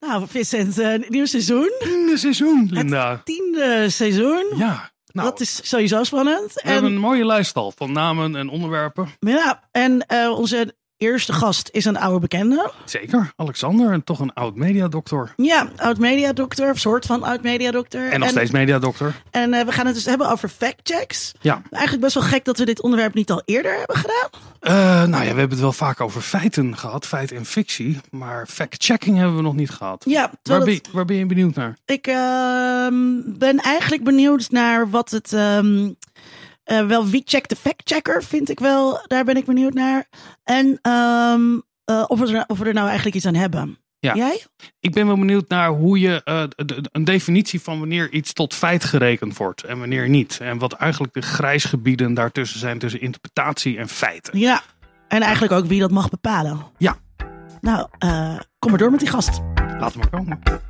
Nou, Vincent, uh, nieuw seizoen. Tiende seizoen, Linda. Het tiende seizoen. Ja. Nou, dat is sowieso spannend. We en, hebben een mooie lijst al van namen en onderwerpen. Ja, en uh, onze eerste gast is een oude bekende. Zeker, Alexander, en toch een oud mediadokter. Ja, oud mediadokter, soort van oud mediadokter. En nog steeds mediadokter. En uh, we gaan het dus hebben over factchecks. Ja. Eigenlijk best wel gek dat we dit onderwerp niet al eerder hebben gedaan. Uh, nou ja, we hebben het wel vaak over feiten gehad, feit en fictie. Maar fact-checking hebben we nog niet gehad. Ja, waar, ben je, waar ben je benieuwd naar? Ik uh, ben eigenlijk benieuwd naar wat het... Um, uh, wel wie checkt de fact-checker, vind ik wel. Daar ben ik benieuwd naar. En um, uh, of, we er, of we er nou eigenlijk iets aan hebben. Ja. Jij? Ik ben wel benieuwd naar hoe je uh, de, een definitie van wanneer iets tot feit gerekend wordt en wanneer niet. En wat eigenlijk de grijsgebieden daartussen zijn tussen interpretatie en feiten. Ja, en eigenlijk ook wie dat mag bepalen. Ja. Nou, kom maar door met die gast. Laat maar komen.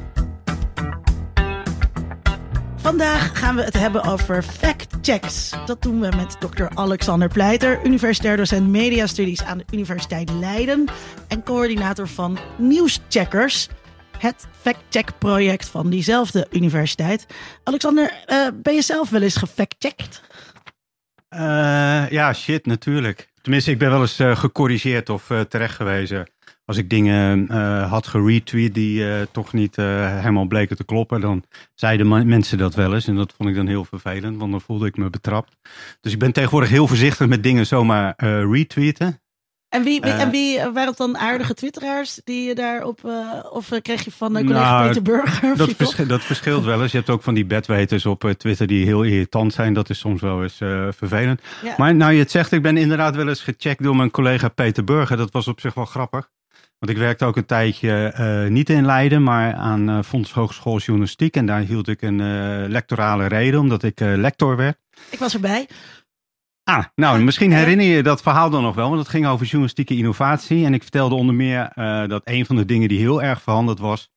Vandaag gaan we het hebben over fact-checks. Dat doen we met Dr. Alexander Pleiter, universitair docent mediastudies aan de Universiteit Leiden en coördinator van Nieuwscheckers, het fact-check-project van diezelfde universiteit. Alexander, uh, ben je zelf wel eens gefact-checked? Uh, ja, shit, natuurlijk. Tenminste, ik ben wel eens uh, gecorrigeerd of uh, terecht gewezen. Als ik dingen had geretweet die toch niet helemaal bleken te kloppen, dan zeiden mensen dat wel eens. En dat vond ik dan heel vervelend, want dan voelde ik me betrapt. Dus ik ben tegenwoordig heel voorzichtig met dingen zomaar retweeten. En wie, wie, en wie waren het dan aardige twitteraars die je daarop, of kreeg je van uh, collega nou, Peter Burger? Dat, vers dat, verschilt wel eens. Je hebt ook van die bedweters op Twitter die heel irritant zijn. Dat is soms wel eens vervelend. Ja. Maar nou je het zegt, ik ben inderdaad wel eens gecheckt door mijn collega Peter Burger. Dat was op zich wel grappig. Want ik werkte ook een tijdje niet in Leiden, maar aan Fonds Hogeschool Journalistiek. En daar hield ik een lectorale reden, omdat ik lector werd. Ik was erbij. Ah, nou, misschien herinner je dat verhaal dan nog wel, want het ging over journalistieke innovatie. En ik vertelde onder meer dat een van de dingen die heel erg veranderd was,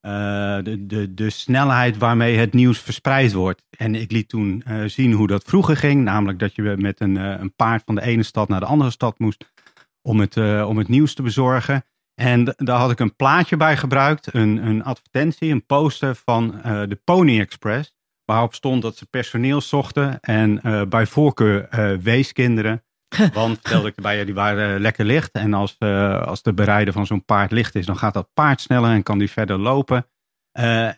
de, de, de snelheid waarmee het nieuws verspreid wordt. En ik liet toen zien hoe dat vroeger ging, namelijk dat je met een, een paard van de ene stad naar de andere stad moest om het, om het nieuws te bezorgen. En daar had ik een plaatje bij gebruikt, een, een advertentie, een poster van de Pony Express waarop stond dat ze personeel zochten en uh, bij voorkeur uh, weeskinderen. Want vertelde ik erbij, ja, die waren lekker licht. En als, als de berijden van zo'n paard licht is, dan gaat dat paard sneller en kan die verder lopen.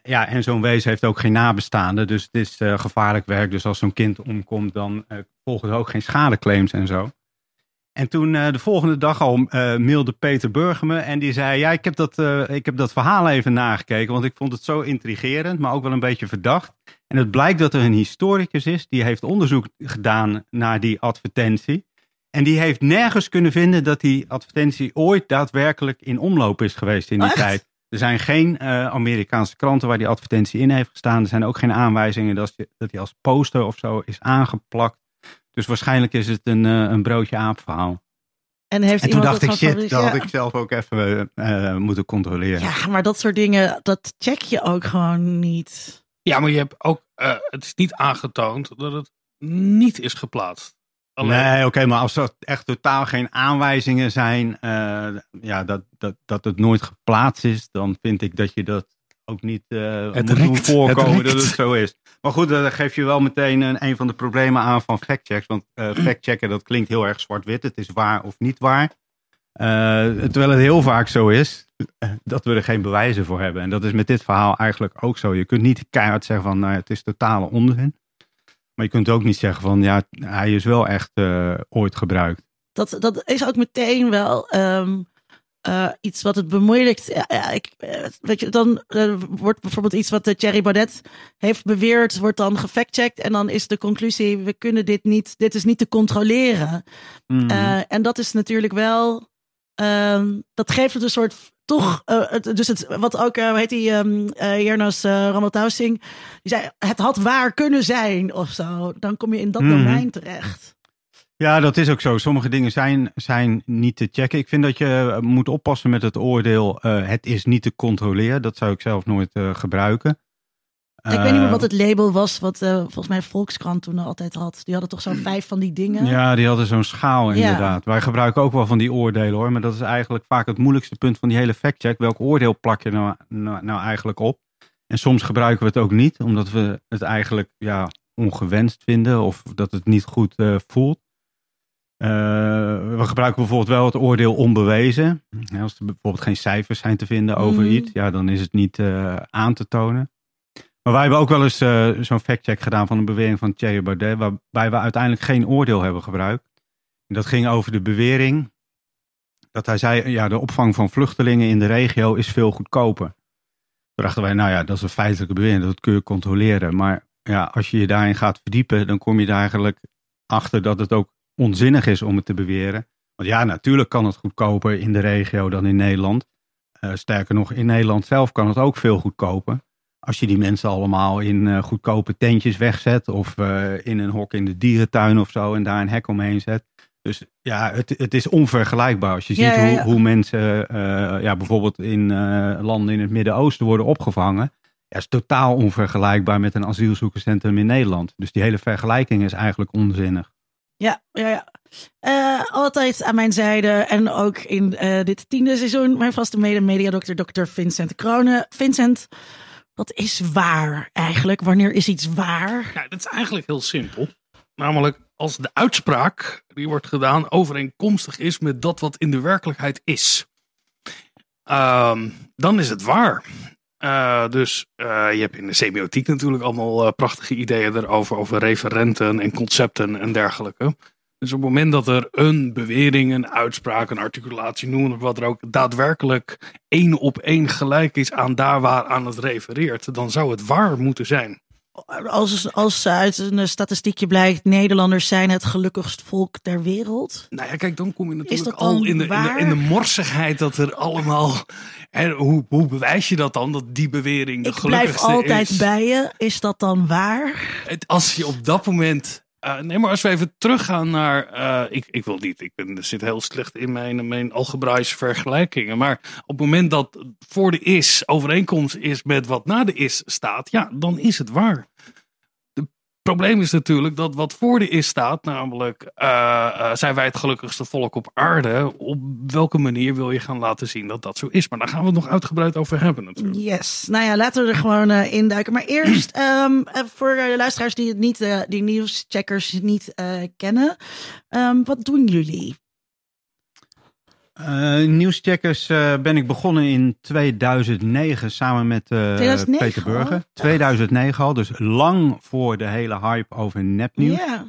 ja, en zo'n wees heeft ook geen nabestaanden, dus het is gevaarlijk werk. Dus als zo'n kind omkomt, dan volgen er ook geen schadeclaims en zo. En toen de volgende dag al mailde Peter Burger me en die zei, ja, ik heb, dat, ik heb dat verhaal even nagekeken, want ik vond het zo intrigerend, maar ook wel een beetje verdacht. En het blijkt dat er een historicus is die heeft onderzoek gedaan naar die advertentie. En die heeft nergens kunnen vinden dat die advertentie ooit daadwerkelijk in omloop is geweest in die tijd. Er zijn geen uh, Amerikaanse kranten waar die advertentie in heeft gestaan. Er zijn ook geen aanwijzingen dat, dat die als poster of zo is aangeplakt. Dus waarschijnlijk is het een, uh, een broodje aap verhaal. En, heeft en toen dacht ik, shit, dat ja. had ik zelf ook even uh, moeten controleren. Ja, maar dat soort dingen, dat check je ook gewoon niet. Ja, maar je hebt ook, uh, het is niet aangetoond dat het niet is geplaatst. Alleen... Nee, oké, okay, maar als er echt totaal geen aanwijzingen zijn, uh, ja, dat, dat, dat het nooit geplaatst is, dan vind ik dat je dat ook niet uh, het moet rikt, doen voorkomen het dat het zo is. Maar goed, dan geef je wel meteen een, een van de problemen aan van factchecks. Want uh, factchecken, dat klinkt heel erg zwart-wit. Het is waar of niet waar. Uh, terwijl het heel vaak zo is dat we er geen bewijzen voor hebben. En dat is met dit verhaal eigenlijk ook zo. Je kunt niet keihard zeggen van nou, het is totale onzin. Maar je kunt ook niet zeggen van ja, hij is wel echt uh, ooit gebruikt. Dat, dat is ook meteen wel um, uh, iets wat het bemoeilijkt. Ja, ik, weet je, dan uh, wordt bijvoorbeeld iets wat Thierry Baudet heeft beweerd, wordt dan gefactcheckt. En dan is de conclusie, we kunnen dit niet, dit is niet te controleren. Mm. en dat is natuurlijk wel Um, dat geeft het een soort toch, uh, het, dus het, wat ook, uh, heet die, um, uh, Jernas uh, die zei, het had waar kunnen zijn of zo. Dan kom je in dat mm. domein terecht. Ja, dat is ook zo. Sommige dingen zijn, zijn niet te checken. Ik vind dat je moet oppassen met het oordeel. eh, het is niet te controleren. Dat zou ik zelf nooit eh, gebruiken. ik weet niet meer Eh, wat het label was, wat eh, volgens mij Volkskrant toen altijd had. Die hadden toch zo'n vijf van die dingen. Ja, die hadden zo'n schaal Ja. inderdaad. Wij gebruiken ook wel van die oordelen hoor. Maar dat is eigenlijk vaak het moeilijkste punt van die hele factcheck. Welk oordeel plak je nou, nou, nou eigenlijk op? En soms gebruiken we het ook niet, omdat we het eigenlijk ja, ongewenst vinden of dat het niet goed eh, voelt. Eh, we gebruiken bijvoorbeeld wel het oordeel onbewezen. Als er bijvoorbeeld geen cijfers zijn te vinden over Mhm. iets, ja, dan is het niet eh, aan te tonen. Maar wij hebben ook wel eens eh, zo'n factcheck gedaan van een bewering van Thierry Baudet, waarbij we uiteindelijk geen oordeel hebben gebruikt. En dat ging over de bewering dat hij zei, ja, de opvang van vluchtelingen in de regio is veel goedkoper. Toen dachten wij, nou ja, dat is een feitelijke bewering, dat kun je controleren. Maar ja, als je je daarin gaat verdiepen, dan kom je er eigenlijk achter dat het ook onzinnig is om het te beweren. Want ja, natuurlijk kan het goedkoper in de regio dan in Nederland. Eh, sterker nog, in Nederland zelf kan het ook veel goedkoper. Als je die mensen allemaal in eh, goedkope tentjes wegzet of eh, in een hok in de dierentuin of zo en daar een hek omheen zet. Dus ja, het, het is onvergelijkbaar als je Ja, ziet ja, hoe, ja. hoe mensen ja, bijvoorbeeld in landen in het Midden-Oosten worden opgevangen. Ja, is totaal onvergelijkbaar met een asielzoekerscentrum in Nederland. Dus die hele vergelijking is eigenlijk onzinnig. Ja, ja, ja. Eh, altijd aan mijn zijde en ook in eh, dit tiende seizoen mijn vaste mede-mediadokter, dokter Vincent Kronen. Vincent, wat is waar eigenlijk? Wanneer is iets waar? Nou, dat is eigenlijk heel simpel. Namelijk als de uitspraak die wordt gedaan overeenkomstig is met dat wat in de werkelijkheid is. Ehm, dan is het waar. Eh, dus eh, je hebt in de semiotiek natuurlijk allemaal eh, prachtige ideeën erover, over referenten en concepten en dergelijke. Dus op het moment dat er een bewering, een uitspraak, een articulatie, noem wat er ook, daadwerkelijk één op één gelijk is aan daar waar aan het refereert, dan zou het waar moeten zijn. Als, als uit een statistiekje blijkt, Nederlanders zijn het gelukkigst volk ter wereld. Nou ja, kijk, dan kom je natuurlijk al in de, in, de, waar? in de morsigheid dat er allemaal. En hoe, hoe bewijs je dat dan? Dat die bewering de Ik blijf gelukkigste altijd is? bij je. Is dat dan waar? Het- Als je op dat moment. Eh, nee, maar als we even teruggaan naar. eh, ik, ik wil niet. Ik ben, zit heel slecht in mijn, mijn algebraïsche vergelijkingen. Maar op het moment dat voor de is overeenkomst is met wat na de is staat. Ja, dan is het waar. Probleem is natuurlijk dat wat voor de is staat, namelijk eh, eh, zijn wij het gelukkigste volk op aarde. Op welke manier wil je gaan laten zien dat dat zo is? Maar daar gaan we het nog uitgebreid over hebben natuurlijk. Yes. Nou ja, laten we er gewoon eh, induiken. Maar eerst, ehm, eh, voor de luisteraars die het niet, die nieuwscheckers niet kennen. ehm, wat doen jullie? Eh, nieuwscheckers eh, ben ik begonnen in 2009 samen met eh, 2009 Peter Burger. al? 2009 al, dus lang voor de hele hype over nepnieuws. Ja.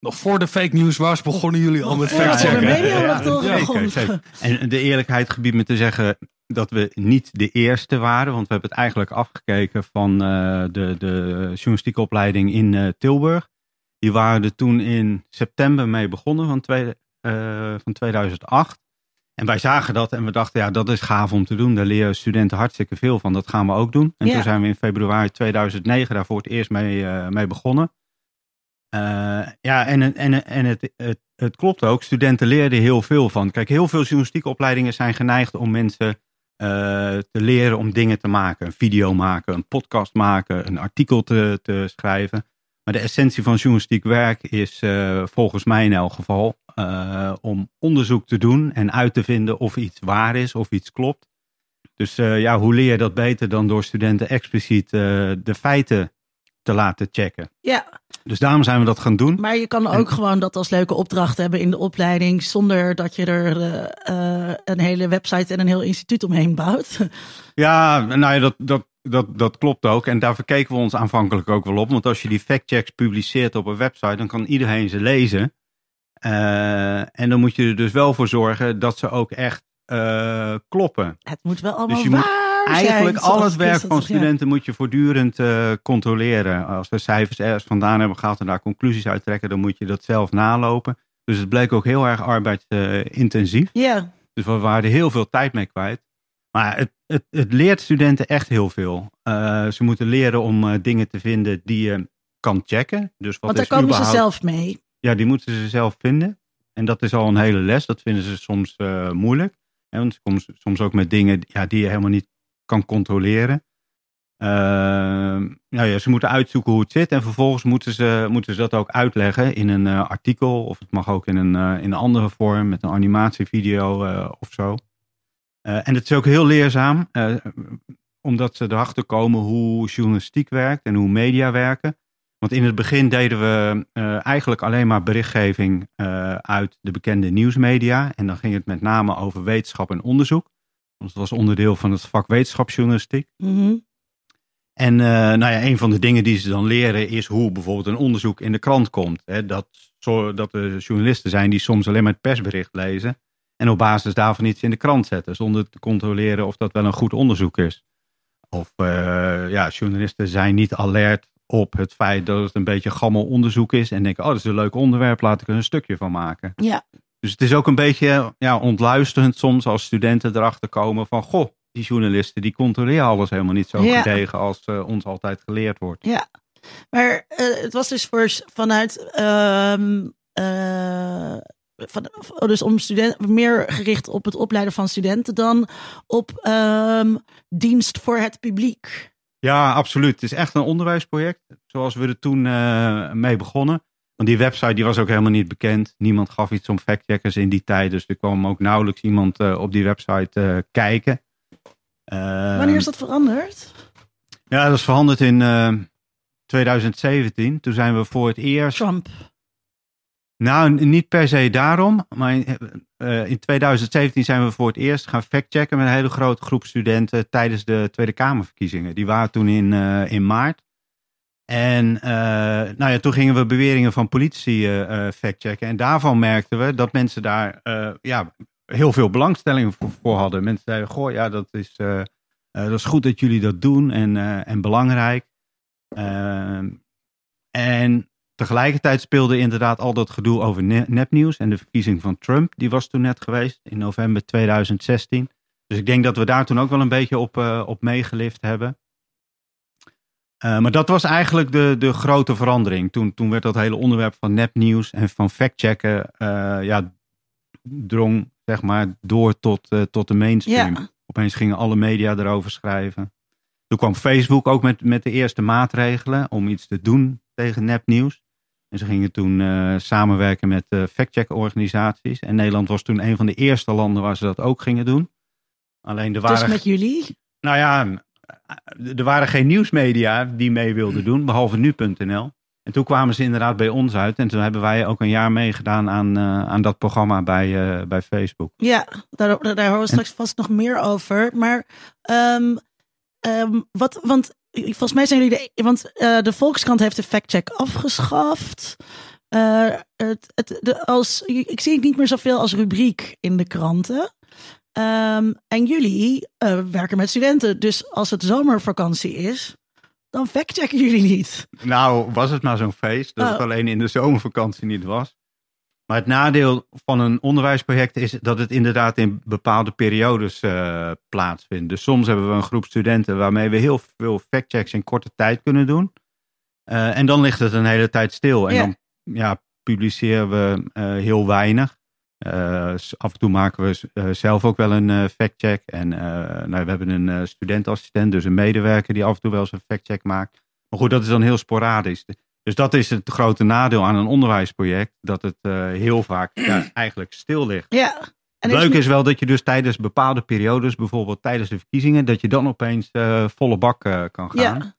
Nog voor de fake news was, begonnen jullie al met factchecken. Ja. En de eerlijkheid gebiedt me te zeggen dat we niet de eerste waren. Want we hebben het eigenlijk afgekeken van eh, de, de journalistieke opleiding in eh, Tilburg. Die waren er toen in september mee begonnen van, twee, eh, van 2008. En wij zagen dat en we dachten, ja, dat is gaaf om te doen. Daar leren studenten hartstikke veel van. Dat gaan we ook doen. En Ja. toen zijn we in februari 2009 daar voor het eerst mee, eh, mee begonnen. Eh, ja, en, en, en het, het, het klopt ook. Studenten leerden heel veel van. Kijk, heel veel journalistieke opleidingen zijn geneigd om mensen eh, te leren om dingen te maken. Een video maken, een podcast maken, een artikel te, te schrijven. Maar de essentie van journalistiek werk is volgens mij in elk geval eh, om onderzoek te doen en uit te vinden of iets waar is of iets klopt. Dus eh, ja, hoe leer je dat beter dan door studenten expliciet eh, de feiten te laten checken? Ja, Dus daarom zijn we dat gaan doen. maar je kan ook gewoon dat als leuke opdracht hebben in de opleiding. Zonder dat je er een hele website en een heel instituut omheen bouwt. Ja, nou ja, dat, dat, dat, dat klopt ook. En daar verkeken we ons aanvankelijk ook wel op. Want als je die factchecks publiceert op een website, dan kan iedereen ze lezen. Eh, en dan moet je er dus wel voor zorgen dat ze ook echt eh, kloppen. Het moet wel allemaal Dus je waar zijn. Eigenlijk al het werk van ja. studenten moet je voortdurend eh, controleren. Als we cijfers ergens vandaan hebben gehaald en daar conclusies uit trekken, dan moet je dat zelf nalopen. Dus het bleek ook heel erg arbeidsintensief. Ja, Dus we waren er heel veel tijd mee kwijt. Maar het, het, het leert studenten echt heel veel. Ze moeten leren om dingen te vinden die je kan checken. Dus wat want daar komen ze zelf mee. Ja, die moeten ze zelf vinden. En dat is al een hele les. Dat vinden ze soms uh, moeilijk. Want ze komen soms ook met dingen ja, die je helemaal niet kan controleren. Uh, ja, ze moeten uitzoeken hoe het zit. En vervolgens moeten ze, moeten ze dat ook uitleggen in een uh, artikel. Of het mag ook in een, uh, in een andere vorm, met een animatievideo of zo. en het is ook heel leerzaam, omdat ze erachter komen hoe journalistiek werkt en hoe media werken. Want in het begin deden we uh, eigenlijk alleen maar berichtgeving uh, uit de bekende nieuwsmedia. En dan ging het met name over wetenschap en onderzoek. Want het was onderdeel van het vak wetenschapsjournalistiek. Mm -hmm. En uh, nou ja, een van de dingen die ze dan leren is hoe bijvoorbeeld een onderzoek in de krant komt. Hè, dat, zo, dat er journalisten zijn die soms alleen maar het persbericht lezen. En op basis daarvan iets in de krant zetten. Zonder te controleren of dat wel een goed onderzoek is. Of ja, journalisten zijn niet alert op het feit dat het een beetje gammel onderzoek is. En denken, oh, dat is een leuk onderwerp, laat ik er een stukje van maken. Ja. Dus het is ook een beetje ja, ontluisterend soms als studenten erachter komen van, goh, die journalisten die controleren alles helemaal niet zo Ja. gedegen als uh, ons altijd geleerd wordt. Ja, maar uh, het was dus voor, vanuit. ehm uh, van, dus om studenten meer gericht op het opleiden van studenten dan op ehm dienst voor het publiek. Ja, absoluut. Het is echt een onderwijsproject, zoals we er toen uh, mee begonnen. Want die website die was ook helemaal niet bekend. Niemand gaf iets om factcheckers in die tijd. Dus er kwam ook nauwelijks iemand uh, op die website uh, kijken. Wanneer is dat veranderd? Ja, dat is veranderd in 2017. Toen zijn we voor het eerst. Trump. Nou, niet per se daarom. Maar in, uh, in 2017 zijn we voor het eerst gaan factchecken met een hele grote groep studenten tijdens de Tweede Kamerverkiezingen. Die waren toen in, uh, in maart. En uh, nou ja, toen gingen we beweringen van politici factchecken. En daarvan merkten we dat mensen daar ja, heel veel belangstelling voor, voor, hadden. Mensen zeiden, goh, ja, dat is, dat is goed dat jullie dat doen en, en belangrijk. Ehm, en Tegelijkertijd speelde inderdaad al dat gedoe over nepnieuws en de verkiezing van Trump. Die was toen net geweest in november 2016. Dus ik denk dat we daar toen ook wel een beetje op, uh, op meegelift hebben. Uh, maar dat was eigenlijk de, de grote verandering. Toen, toen werd dat hele onderwerp van nepnieuws en van factchecken, uh, ja, drong zeg maar door tot, tot de mainstream. Ja. Opeens gingen alle media erover schrijven. Toen kwam Facebook ook met, met de eerste maatregelen om iets te doen tegen nepnieuws. En ze gingen toen uh, samenwerken met uh, factcheck-organisaties. En Nederland was toen een van de eerste landen waar ze dat ook gingen doen. Alleen er waren. Dus met jullie? Nou ja, er waren geen nieuwsmedia die mee wilden doen, behalve nu.nl. En toen kwamen ze inderdaad bij ons uit. En toen hebben wij ook een jaar meegedaan aan, uh, aan dat programma bij, uh, bij Facebook. Ja, daar, daar horen we straks en, vast nog meer over. Maar um, um, wat, want volgens mij zijn jullie de, want uh, de Volkskrant heeft de factcheck afgeschaft. Uh, het, het, de, als, ik zie het niet meer zoveel als rubriek in de kranten. Um, en jullie uh, werken met studenten, dus als het zomervakantie is, dan factchecken jullie niet. Nou, was het maar zo'n feest dat Oh. het alleen in de zomervakantie niet was. Maar het nadeel van een onderwijsproject is dat het inderdaad in bepaalde periodes uh, plaatsvindt. Dus soms hebben we een groep studenten waarmee we heel veel factchecks in korte tijd kunnen doen. Uh, en dan ligt het een hele tijd stil. En Ja. dan ja, publiceren we uh, heel weinig. Af en toe maken we zelf ook wel een factcheck. En nou, we hebben een studentassistent, dus een medewerker die af en toe wel eens een factcheck maakt. Maar goed, dat is dan heel sporadisch. Dus dat is het grote nadeel aan een onderwijsproject, dat het uh, heel vaak ja, eigenlijk stil ligt. Ja. En Het leuke is wel dat je dus tijdens bepaalde periodes, bijvoorbeeld tijdens de verkiezingen, dat je dan opeens uh, volle bak uh, kan gaan.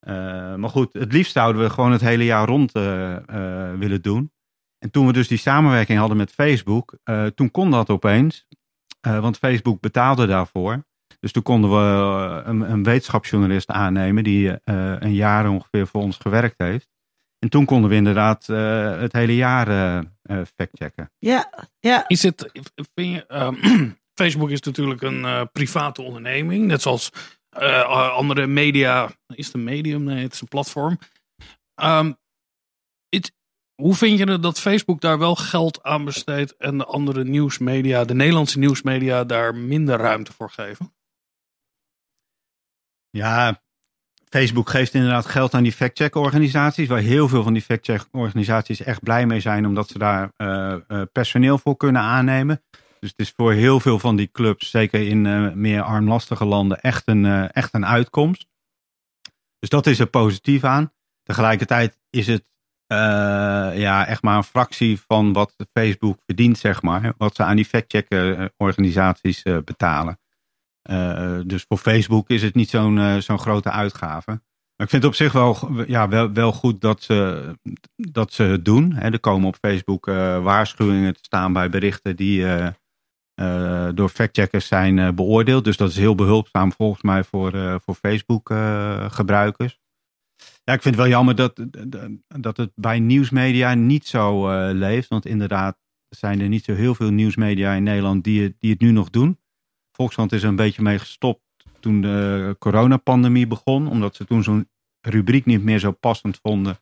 Ja. Maar goed, het liefst zouden we gewoon het hele jaar rond willen doen. En toen we dus die samenwerking hadden met Facebook, toen kon dat opeens. Want Facebook betaalde daarvoor. Dus toen konden we een, een wetenschapsjournalist aannemen die uh, een jaar ongeveer voor ons gewerkt heeft. En toen konden we inderdaad uh, het hele jaar uh, uh, factchecken. Ja, ja. Is het, vind je, ehm, Facebook is natuurlijk een uh, private onderneming, net zoals uh, andere media. Is het een medium? Nee, het is een platform. Um, it, hoe vind je het dat Facebook daar wel geld aan besteedt en de andere nieuwsmedia, de Nederlandse nieuwsmedia, daar minder ruimte voor geven? Ja, Facebook geeft inderdaad geld aan die fact-check-organisaties, waar heel veel van die fact-check-organisaties echt blij mee zijn, omdat ze daar uh, uh, personeel voor kunnen aannemen. Dus het is voor heel veel van die clubs, zeker in uh, meer armlastige landen, echt een, echt een uitkomst. Dus dat is er positief aan. Tegelijkertijd is het ja, echt maar een fractie van wat Facebook verdient, zeg maar. Wat ze aan die fact-check-organisaties betalen. Uh, dus voor Facebook is het niet zo'n uh, zo'n grote uitgave. Maar ik vind het op zich wel, ja, wel, wel goed dat ze, dat ze het doen. Hè. Er komen op Facebook uh, waarschuwingen te staan bij berichten die door factcheckers zijn beoordeeld. Dus dat is heel behulpzaam volgens mij voor, voor Facebook gebruikers. Ja, ik vind het wel jammer dat, dat het bij nieuwsmedia niet zo leeft. Want inderdaad zijn er niet zo heel veel nieuwsmedia in Nederland die, die het nu nog doen. Volkskrant is er een beetje mee gestopt toen de coronapandemie begon. Omdat ze toen zo'n rubriek niet meer zo passend vonden.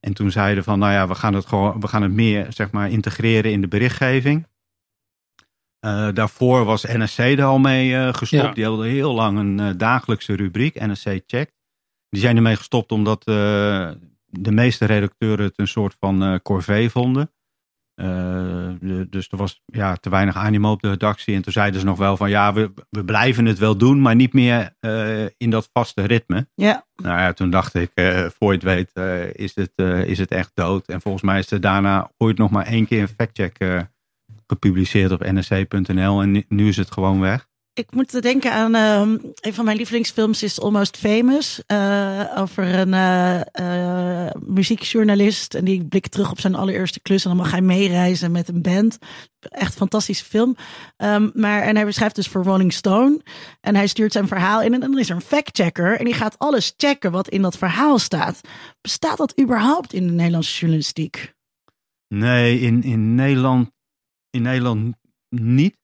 En toen zeiden van, nou ja, we gaan het, gewoon, we gaan het meer zeg maar, integreren in de berichtgeving. Uh, daarvoor was NSC er al mee uh, gestopt. Ja. Die hadden heel lang een uh, dagelijkse rubriek, NSC Check. Die zijn ermee gestopt omdat de meeste redacteuren het een soort van corvée vonden. Uh, dus er was ja, te weinig animo op de redactie. En toen zeiden ze nog wel van ja, we, we blijven het wel doen, maar niet meer uh, in dat vaste ritme. Ja. Nou ja, toen dacht ik, uh, voor je het weet, is, het, is het echt dood. En volgens mij is er daarna ooit nog maar één keer een factcheck gepubliceerd op nsc.nl. En nu is het gewoon weg ik moet denken aan uh, een van mijn lievelingsfilms is Almost Famous. Uh, over een uh, muziekjournalist. En die blikt terug op zijn allereerste klus. En dan mag hij meereizen met een band. Echt een fantastische film. Um, maar, en hij beschrijft dus voor Rolling Stone. En hij stuurt zijn verhaal in. En dan is er een factchecker. En die gaat alles checken wat in dat verhaal staat. Bestaat dat überhaupt in de Nederlandse journalistiek? Nee, in, in, Nederland, in Nederland niet.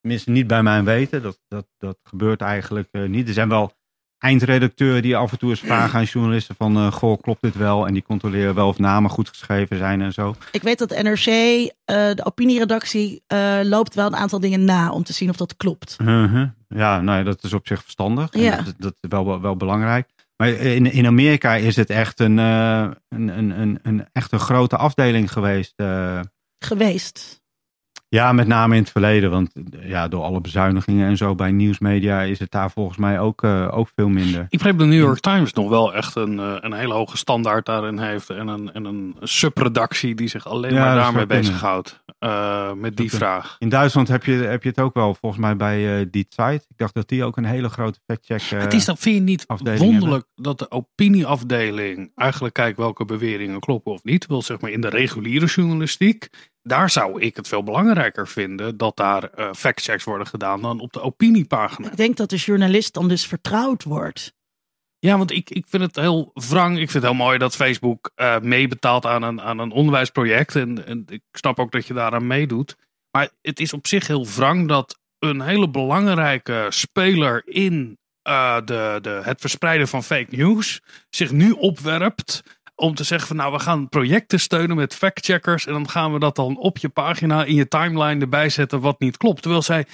Tenminste, niet bij mijn weten. Dat, dat, dat gebeurt eigenlijk uh, niet. Er zijn wel eindredacteuren die af en toe eens vragen aan journalisten van... Uh, goh, klopt dit wel? En die controleren wel of namen goed geschreven zijn en zo. Ik weet dat NRC, uh, eh, de opinieredactie, loopt wel een aantal dingen na... om te zien of dat klopt. -huh. Ja, nou ja, dat is op zich verstandig. Ja. Dat, dat, is wel, wel, belangrijk. Maar in, in Amerika is het echt een, een, een, een, een, echt een grote afdeling geweest. Geweest? Ja, met name in het verleden. Want ja, door alle bezuinigingen en zo bij nieuwsmedia is het daar volgens mij ook, uh, ook veel minder. Ik begreep de New York Times nog wel echt een, uh, een hele hoge standaard daarin heeft. En een, en een subredactie die zich alleen ja, maar daarmee bezighoudt. Uh, met die vraag. In Duitsland heb je, heb je het ook wel volgens mij bij die site. Ik dacht dat die ook een hele grote factcheck Het is dan, vind je niet wonderlijk dat de opinieafdeling eigenlijk kijkt welke beweringen kloppen of niet. Wil zeg maar in de reguliere journalistiek daar zou ik het veel belangrijker vinden dat daar uh, factchecks worden gedaan dan op de opiniepagina. Ik denk dat de journalist dan dus vertrouwd wordt. Ja, want ik, ik vind het heel wrang. Ik vind het heel mooi dat Facebook uh, meebetaalt aan een, aan een onderwijsproject. En, en ik snap ook dat je daaraan meedoet. Maar het is op zich heel wrang dat een hele belangrijke speler in uh, de, de, het verspreiden van fake news zich nu opwerpt om te zeggen van nou we gaan projecten steunen met factcheckers en dan gaan we dat dan op je pagina in je timeline erbij zetten wat niet klopt. Terwijl zij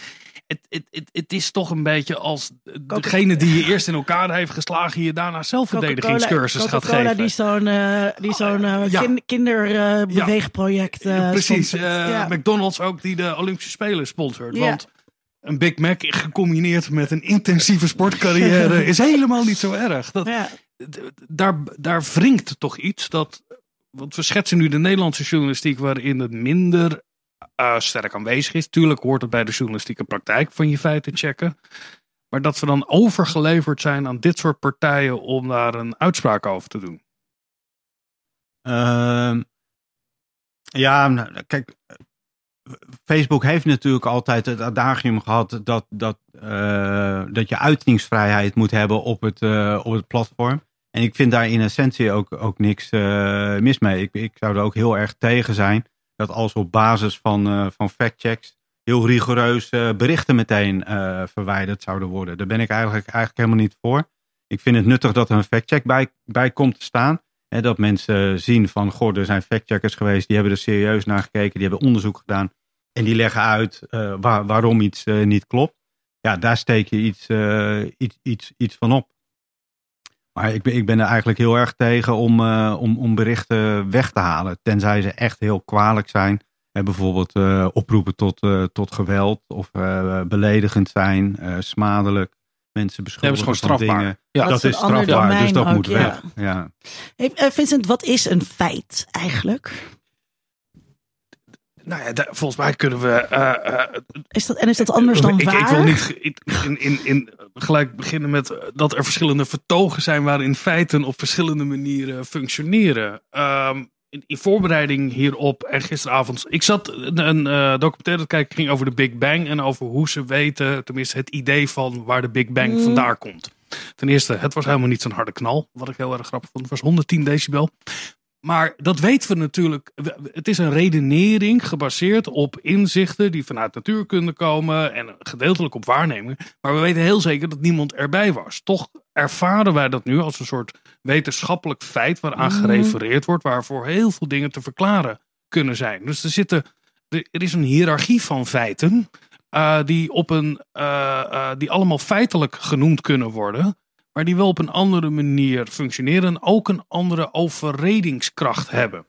het, het, het, het is toch een beetje als degene die je eerst in elkaar heeft geslagen je daarna zelfverdedigingscursus gaat geven. die zo'n uh, die zo'n uh, ja. kinderbeweegproject uh, Precies, ja. McDonald's ook die de Olympische Spelen sponsort. Want een Big Mac gecombineerd met een intensieve sportcarrière is helemaal niet zo erg. Dat, daar, daar wringt toch iets dat. Want we schetsen nu de Nederlandse journalistiek waarin het minder uh, sterk aanwezig is. Tuurlijk hoort het bij de journalistieke praktijk van je feiten checken. Maar dat we dan overgeleverd zijn aan dit soort partijen om daar een uitspraak over te doen. Uh, ja, nou, kijk, Facebook heeft natuurlijk altijd het adagium gehad dat, dat, uh, dat je uitingsvrijheid moet hebben op het, uh, op het platform. En ik vind daar in essentie ook, ook niks uh, mis mee. Ik, ik zou er ook heel erg tegen zijn dat als op basis van, van factchecks heel rigoureus berichten meteen verwijderd zouden worden. Daar ben ik eigenlijk, eigenlijk helemaal niet voor. Ik vind het nuttig dat er een factcheck bij, bij komt te staan. Dat mensen zien van, goh, er zijn factcheckers geweest, die hebben er serieus naar gekeken, die hebben onderzoek gedaan. En die leggen uit waar, waarom iets uh, niet klopt. Ja, daar steek je iets, uh, iets, iets, iets van op. Maar ik ben, ik ben er eigenlijk heel erg tegen om, om, om berichten weg te halen. Tenzij ze echt heel kwalijk zijn. Bijvoorbeeld oproepen tot, tot geweld of beledigend zijn, smadelijk. Mensen beschuldigen ja, van dingen. Ja, dat, is strafbaar, dus dat ook, moet weg. Ja. Hey, Vincent, wat is een feit eigenlijk? Nou ja, daar, volgens mij kunnen we. Uh, uh, is dat, en is dat anders dan ik, waar? Ik wil niet in, in, in, gelijk beginnen met dat er verschillende vertogen zijn waarin feiten op verschillende manieren functioneren. Um, in, in, voorbereiding hierop en gisteravond. Ik zat een, een uh, documentaire te kijken, ging over de Big Bang en over hoe ze weten, tenminste het idee van waar de Big Bang mm. vandaan komt. Ten eerste, het was helemaal niet zo'n harde knal, wat ik heel erg grappig vond. Het was 110 decibel. Maar dat weten we natuurlijk. Het is een redenering gebaseerd op inzichten die vanuit natuurkunde komen en gedeeltelijk op waarnemingen. Maar we weten heel zeker dat niemand erbij was. Toch ervaren wij dat nu als een soort wetenschappelijk feit waaraan gerefereerd wordt, waarvoor heel veel dingen te verklaren kunnen zijn. Dus er, zitten, er is een hiërarchie van feiten. Uh, die, op een, uh, uh, die allemaal feitelijk genoemd kunnen worden maar die wel op een andere manier functioneren en ook een andere overredingskracht hebben.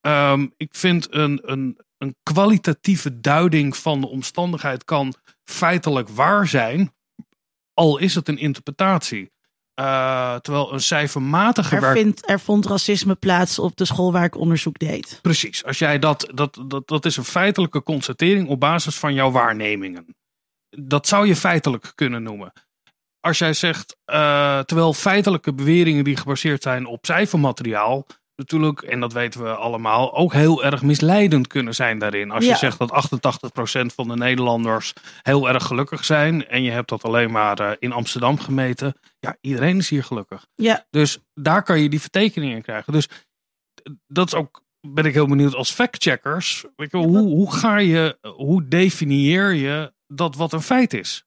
Um, ik vind een, een, een kwalitatieve duiding van de omstandigheid kan feitelijk waar zijn, al is het een interpretatie. Uh, terwijl een cijfermatige er, vindt, er vond racisme plaats op de school waar ik onderzoek deed. Precies, als jij dat, dat, dat, dat is een feitelijke constatering op basis van jouw waarnemingen. Dat zou je feitelijk kunnen noemen als jij zegt, uh, terwijl feitelijke beweringen die gebaseerd zijn op cijfermateriaal, natuurlijk, en dat weten we allemaal, ook heel erg misleidend kunnen zijn daarin. Als je Ja. zegt dat 88% van de Nederlanders heel erg gelukkig zijn en je hebt dat alleen maar uh, in Amsterdam gemeten, ja, iedereen is hier gelukkig. Ja, Dus daar kan je die vertekeningen in krijgen. Dus dat is ook, ben ik heel benieuwd als factcheckers. Weet je, wel, hoe, hoe ga je, hoe definieer je dat wat een feit is?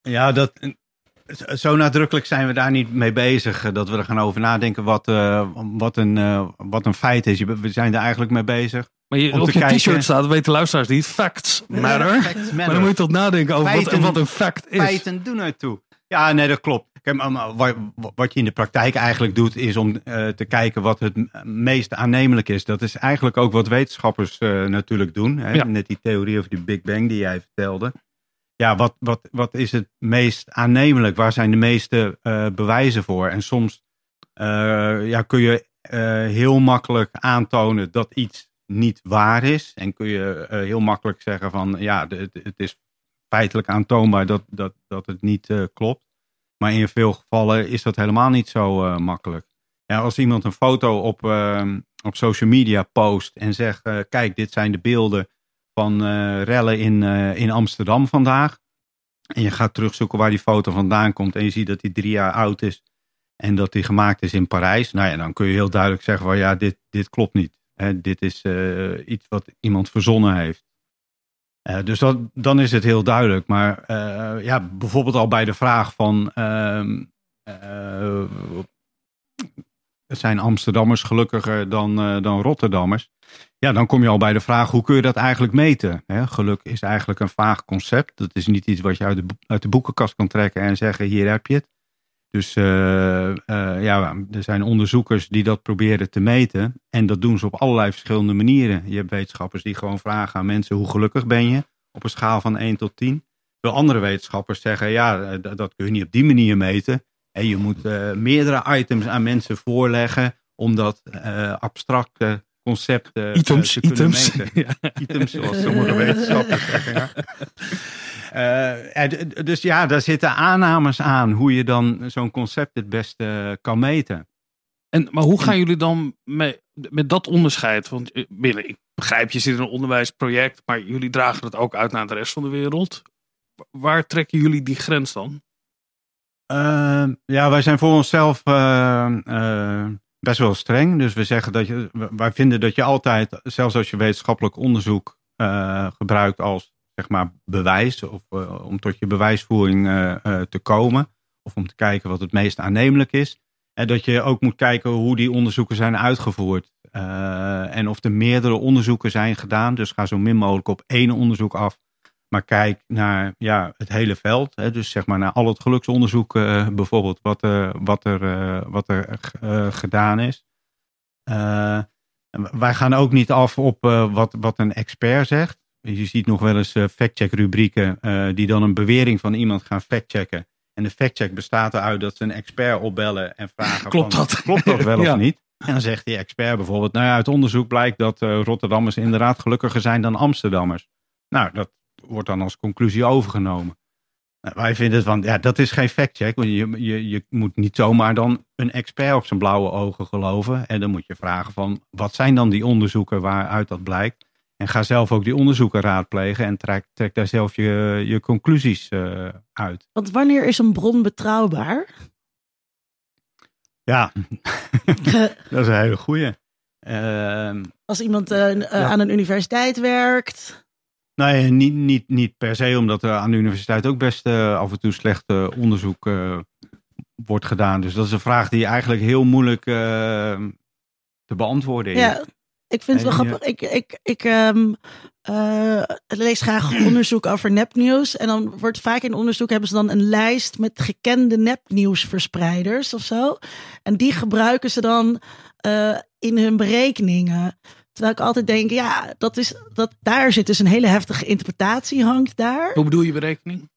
Ja, dat, zo nadrukkelijk zijn we daar niet mee bezig. eh, Dat we er gaan over nadenken wat, uh, wat, een, uh, wat een feit is. We zijn er eigenlijk mee bezig. Maar je, op je t-shirt staat, weten luisteraars niet, facts matter. Facts matter. Maar dan moet je toch nadenken over wat, Feiten- wat een fact is. Feiten doen ertoe. Ja, nee, dat klopt. Kijk, wat, wat je in de praktijk eigenlijk doet, is om eh, te kijken wat het meest aannemelijk is. Dat is eigenlijk ook wat wetenschappers eh, natuurlijk doen. Hè? Ja. Net die theorie over die Big Bang die jij vertelde. Ja, wat, wat, wat is het meest aannemelijk? Waar zijn de meeste eh, bewijzen voor? En soms eh, ja, kun je eh, heel makkelijk aantonen dat iets niet waar is. En kun je heel makkelijk zeggen van ja, het, is feitelijk aantoonbaar dat, dat, dat het niet klopt. Maar in veel gevallen is dat helemaal niet zo makkelijk. Ja, als iemand een foto op, op social media post en zegt: Kijk, dit zijn de beelden van eh, rellen in, eh, in Amsterdam vandaag. En je gaat terugzoeken waar die foto vandaan komt. En je ziet dat die drie jaar oud is. En dat die gemaakt is in Parijs. Nou ja, dan kun je heel duidelijk zeggen: van, Ja, dit, dit klopt niet. Hè, dit is eh, iets wat iemand verzonnen heeft. Dus dat, dan is het heel duidelijk. Maar ja, bijvoorbeeld al bij de vraag van. ehm, eh, zijn Amsterdammers gelukkiger dan, dan Rotterdammers? Ja, dan kom je al bij de vraag: hoe kun je dat eigenlijk meten? Geluk is eigenlijk een vaag concept. Dat is niet iets wat je uit de, boekenkast kan trekken en zeggen: hier heb je het. Dus eh, eh, ja, er zijn onderzoekers die dat proberen te meten. En dat doen ze op allerlei verschillende manieren. Je hebt wetenschappers die gewoon vragen aan mensen: hoe gelukkig ben je? Op een schaal van 1 tot 10. Terwijl andere wetenschappers zeggen: ja, eh, dat, kun je niet op die manier meten. En je moet meerdere items aan mensen voorleggen om dat abstracte concept eh, Items, items. Ja. Items, zoals sommige wetenschappers zeggen. Ja. Eh, d- dus ja, daar zitten aannames aan hoe je dan zo'n concept het beste kan meten. En, maar hoe gaan jullie dan mee, met dat onderscheid? Want eh, Bille, ik begrijp, je zit in een onderwijsproject, maar jullie dragen het ook uit naar de rest van de wereld. Waar trekken jullie die grens dan? Eh, ja, wij zijn voor onszelf eh, eh, best wel streng. Dus we zeggen dat je, wij vinden dat je altijd, zelfs als je wetenschappelijk onderzoek eh, gebruikt als zeg maar bewijs, of eh, om tot je bewijsvoering eh, te komen, of om te kijken wat het meest aannemelijk is, en dat je ook moet kijken hoe die onderzoeken zijn uitgevoerd. En of er meerdere onderzoeken zijn gedaan. Dus ga zo min mogelijk op één onderzoek af. Maar kijk naar ja, het hele veld. Hè, dus zeg maar naar al het geluksonderzoek uh, bijvoorbeeld. Wat, uh, wat er, uh, wat er gedaan is. wij gaan ook niet af op wat, wat een expert zegt. Je ziet nog wel eens factcheck rubrieken die dan een bewering van iemand gaan factchecken. En de factcheck bestaat eruit dat ze een expert opbellen en vragen: Klopt van, dat? Klopt dat wel of niet? En dan zegt die expert bijvoorbeeld: Nou ja, uit onderzoek blijkt dat Rotterdammers inderdaad gelukkiger zijn dan Amsterdammers. Nou, dat wordt dan als conclusie overgenomen. Nou, wij vinden van, ja, dat is geen factcheck. Want je, je, je moet niet zomaar dan een expert op zijn blauwe ogen geloven. En dan moet je vragen van, wat zijn dan die onderzoeken waaruit dat blijkt? En ga zelf ook die onderzoeken raadplegen en trek, trek daar zelf je, je conclusies uh, uit. Want wanneer is een bron betrouwbaar? Ja, dat is een hele goeie. Uh, Als iemand uh, ja. aan een universiteit werkt. Nee, niet, niet, niet per se, omdat er aan de universiteit ook best uh, af en toe slecht uh, onderzoek uh, wordt gedaan. Dus dat is een vraag die eigenlijk heel moeilijk te beantwoorden is. Ja, ik vind het wel grappig. Ik, ik, ik um, lees graag onderzoek over nepnieuws. En dan wordt vaak in onderzoek hebben ze dan een lijst met gekende nepnieuwsverspreiders of zo. En die gebruiken ze dan in hun berekeningen. Terwijl ik altijd denk, ja, dat is, dat, daar zit dus een hele heftige interpretatie hangt daar. Hoe bedoel je berekening?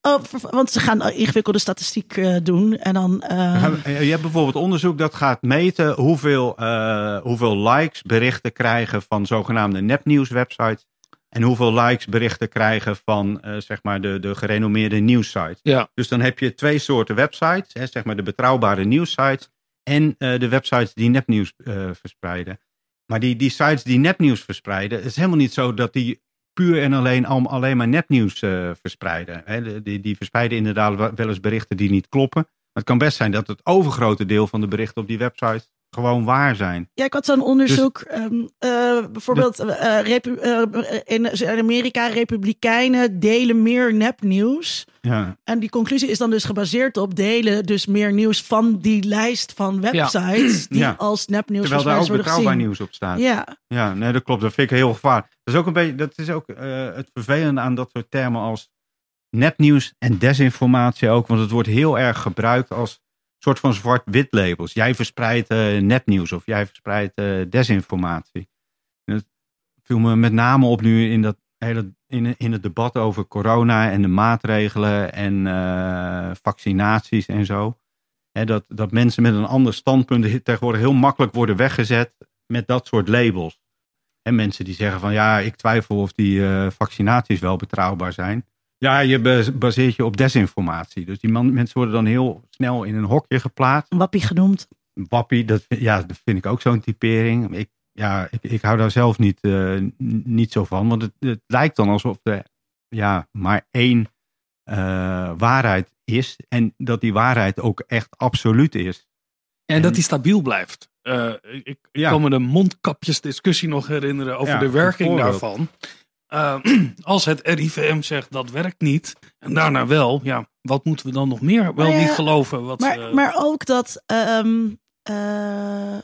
Oh, want ze gaan ingewikkelde statistiek uh, doen. En dan, uh... Je hebt bijvoorbeeld onderzoek dat gaat meten hoeveel, uh, hoeveel likes berichten krijgen van zogenaamde nepnieuwswebsites. En hoeveel likes berichten krijgen van zeg maar de, de gerenommeerde nieuwssites. Ja. Dus dan heb je twee soorten websites. Hè, zeg maar de betrouwbare nieuwssites. En de websites die nepnieuws verspreiden. Maar die, die sites die nepnieuws verspreiden, het is helemaal niet zo dat die puur en alleen alleen maar nepnieuws uh, verspreiden. Die, die verspreiden inderdaad wel eens berichten die niet kloppen. Maar het kan best zijn dat het overgrote deel van de berichten op die website gewoon waar zijn. Ja, ik had zo'n onderzoek. Dus, um, uh, bijvoorbeeld uh, repu in Amerika, republikeinen delen meer nepnieuws. Ja. En die conclusie is dan dus gebaseerd op delen dus meer nieuws van die lijst van websites die ja. als nepnieuws Terwijl daar ook worden betrouwbaar gezien. nieuws op staat. Ja. ja, nee, dat klopt. Dat vind ik heel gevaarlijk. Dat is ook een beetje, dat is ook uh, het vervelende aan dat soort termen als nepnieuws en desinformatie ook, want het wordt heel erg gebruikt als soort van zwart-wit labels. Jij verspreidt uh, nepnieuws of jij verspreidt uh, desinformatie. En dat viel me met name op nu in, dat hele, in, in het debat over corona en de maatregelen en uh, vaccinaties en zo. He, dat, dat mensen met een ander standpunt tegenwoordig heel makkelijk worden weggezet met dat soort labels. En mensen die zeggen van ja, ik twijfel of die vaccinaties wel betrouwbaar zijn. Ja, je baseert je op desinformatie. Dus die man, mensen worden dan heel snel in een hokje geplaatst. Wappie genoemd. Wappie, dat, ja, dat vind ik ook zo'n typering. Ik, ja, ik, ik hou daar zelf niet, uh, niet zo van. Want het, het, lijkt dan alsof er ja, maar één uh, waarheid is. En dat die waarheid ook echt absoluut is. En, en dat die stabiel blijft. Uh, ik, ik ja. kan me de mondkapjesdiscussie nog herinneren over Ja, de werking daarvan. Uh, als het RIVM zegt dat werkt niet en daarna wel, ja, wat moeten we dan nog meer wel ja, niet geloven? Wat, Maar, eh, maar ook dat, ehm, eh,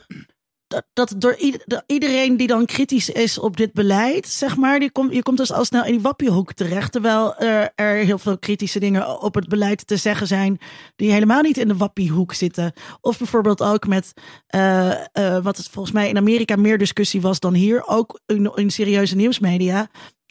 dat, dat door iedereen die dan kritisch is op dit beleid, zeg maar, die komt, je komt dus al snel in die wappiehoek terecht. Terwijl er, er heel veel kritische dingen op het beleid te zeggen zijn die helemaal niet in de wappiehoek zitten. Of bijvoorbeeld ook met eh, eh, wat het volgens mij in Amerika meer discussie was dan hier, ook in, in serieuze nieuwsmedia.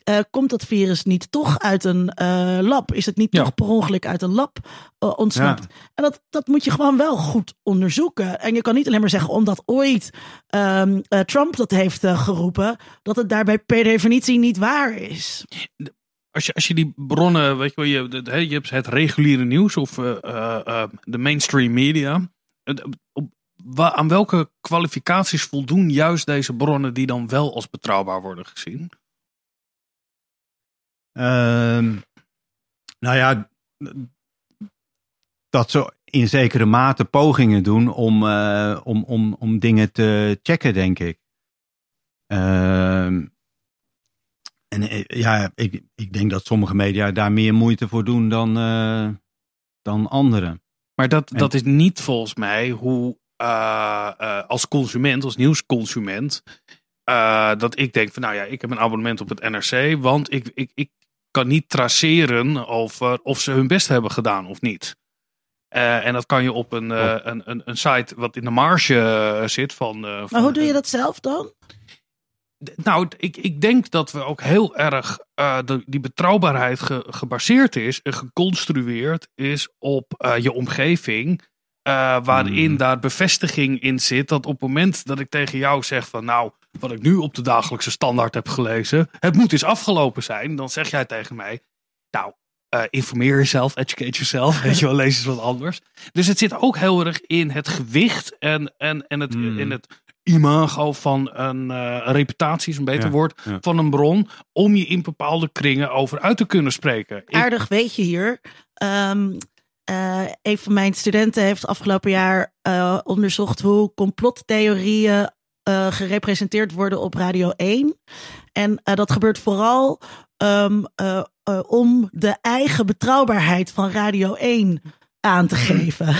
Eh, komt dat virus niet toch uit een eh, lab? Is het niet Ja. toch per ongeluk uit een lab eh, ontsnapt? En dat, dat moet je gewoon wel goed onderzoeken. En je kan niet alleen maar zeggen, omdat ooit ehm, eh, Trump dat heeft geroepen, dat het daarbij per definitie niet waar is. als, je, als je die bronnen, weet je wel, je, je hebt het reguliere nieuws of de mainstream media. Op, aan welke kwalificaties voldoen juist deze bronnen die dan wel als betrouwbaar worden gezien? Ehm, nou ja, dat ze in zekere mate pogingen doen om, eh, om, om, om dingen te checken, denk ik. Ehm, en eh, ja, ik, ik denk dat sommige media daar meer moeite voor doen dan, eh, dan anderen. Maar dat, En- dat is niet volgens mij hoe als consument, als nieuwsconsument, dat ik denk van nou ja, ik heb een abonnement op het NRC, want ik, ik, ik kan niet traceren over of ze hun best hebben gedaan of niet. Eh, en dat kan je op een, uh, een, een, een, site wat in de marge zit. Van, van maar hoe doe je dat zelf dan? Nou, ik, ik denk dat we ook heel erg de, die betrouwbaarheid ge, gebaseerd is en geconstrueerd is op je omgeving. waarin hmm. daar bevestiging in zit dat op het moment dat ik tegen jou zeg van nou, wat ik nu op de dagelijkse standaard heb gelezen, het moet eens afgelopen zijn, dan zeg jij tegen mij, nou, uh, informeer jezelf, educate yourself, weet je wel, lees eens wat anders. Dus het zit ook heel erg in het gewicht en, en, en het, hmm. in het imago van een uh, reputatie, is een beter woord, van een bron, om je in bepaalde kringen over uit te kunnen spreken. Aardig weet je hier. Um, uh, een van mijn studenten heeft afgelopen jaar onderzocht hoe complottheorieën uh, gerepresenteerd worden op Radio 1. En uh, dat gebeurt vooral um, uh, om de eigen betrouwbaarheid van Radio 1 aan te geven.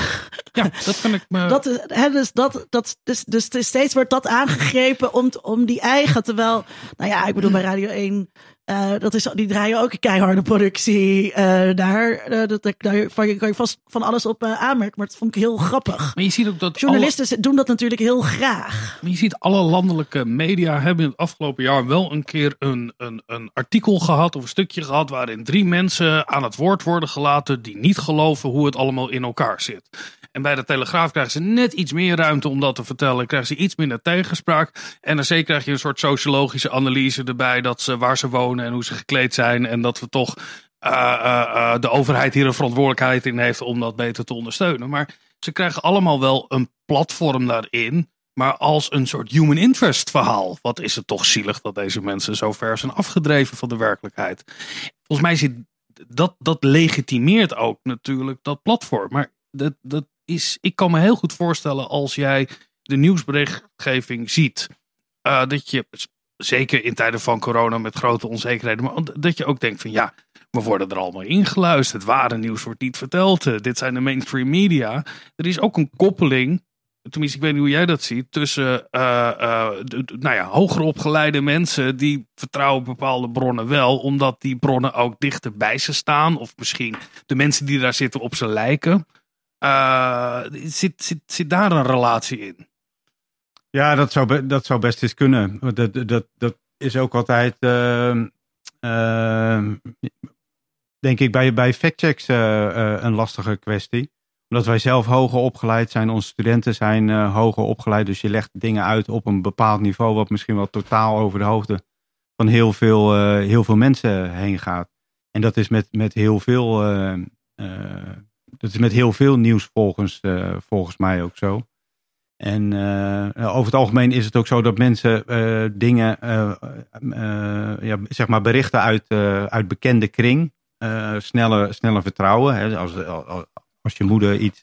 Ja, dat kan ik me. Dat, hè, dus, dat, dat, dus, dus steeds wordt dat aangegrepen om, om die eigen. Terwijl, nou ja, ik bedoel, bij Radio 1 uh, dat is, die draaien ook een keiharde productie uh, daar. Uh, dat, daar kan je vast van alles op aanmerken. Maar dat vond ik heel grappig. Maar je ziet ook dat Journalisten doen dat natuurlijk heel graag. Maar je ziet alle landelijke media hebben in het afgelopen jaar wel een keer een, een, een artikel gehad of een stukje gehad waarin drie mensen aan het woord worden gelaten die niet geloven hoe het allemaal in elkaar zit. En bij de Telegraaf krijgen ze net iets meer ruimte om dat te vertellen. Krijgen ze iets minder tegenspraak. En dan zeker krijg je een soort sociologische analyse erbij. Dat ze waar ze wonen en hoe ze gekleed zijn. En dat we toch uh, uh, de overheid hier een verantwoordelijkheid in heeft om dat beter te ondersteunen. Maar ze krijgen allemaal wel een platform daarin. Maar als een soort human interest verhaal. Wat is het toch zielig dat deze mensen zo ver zijn afgedreven van de werkelijkheid. Volgens mij zit dat, dat legitimeert ook natuurlijk dat platform. Maar dat, dat is, ik kan me heel goed voorstellen als jij de nieuwsberichtgeving ziet. Dat je, zeker in tijden van corona met grote onzekerheden, maar dat je ook denkt van ja, we worden er allemaal ingeluisterd. Het ware nieuws wordt niet verteld. Uh, dit zijn de mainstream media. Er is ook een koppeling tenminste, ik weet niet hoe jij dat ziet, tussen uh, nou ja, hoger opgeleide mensen die vertrouwen bepaalde bronnen wel, omdat die bronnen ook dichter bij ze staan, of misschien de mensen die daar zitten op ze lijken. Zit, zit, zit daar een relatie in? Ja, dat zou, dat zou best eens kunnen. Dat, dat, dat is ook altijd, uh, uh, denk ik, bij, bij factchecks uh, een lastige kwestie. Omdat wij zelf hoger opgeleid zijn, onze studenten zijn hoger opgeleid. Dus je legt dingen uit op een bepaald niveau, wat misschien wel totaal over de hoofden van heel veel, heel veel mensen heen gaat. En dat is met, met heel veel dat is met heel veel nieuws volgens, volgens mij ook zo. En uh, over het algemeen is het ook zo dat mensen uh, dingen, ja, zeg maar berichten uit, uit bekende kring sneller, sneller vertrouwen. Hè. Als, als je moeder iets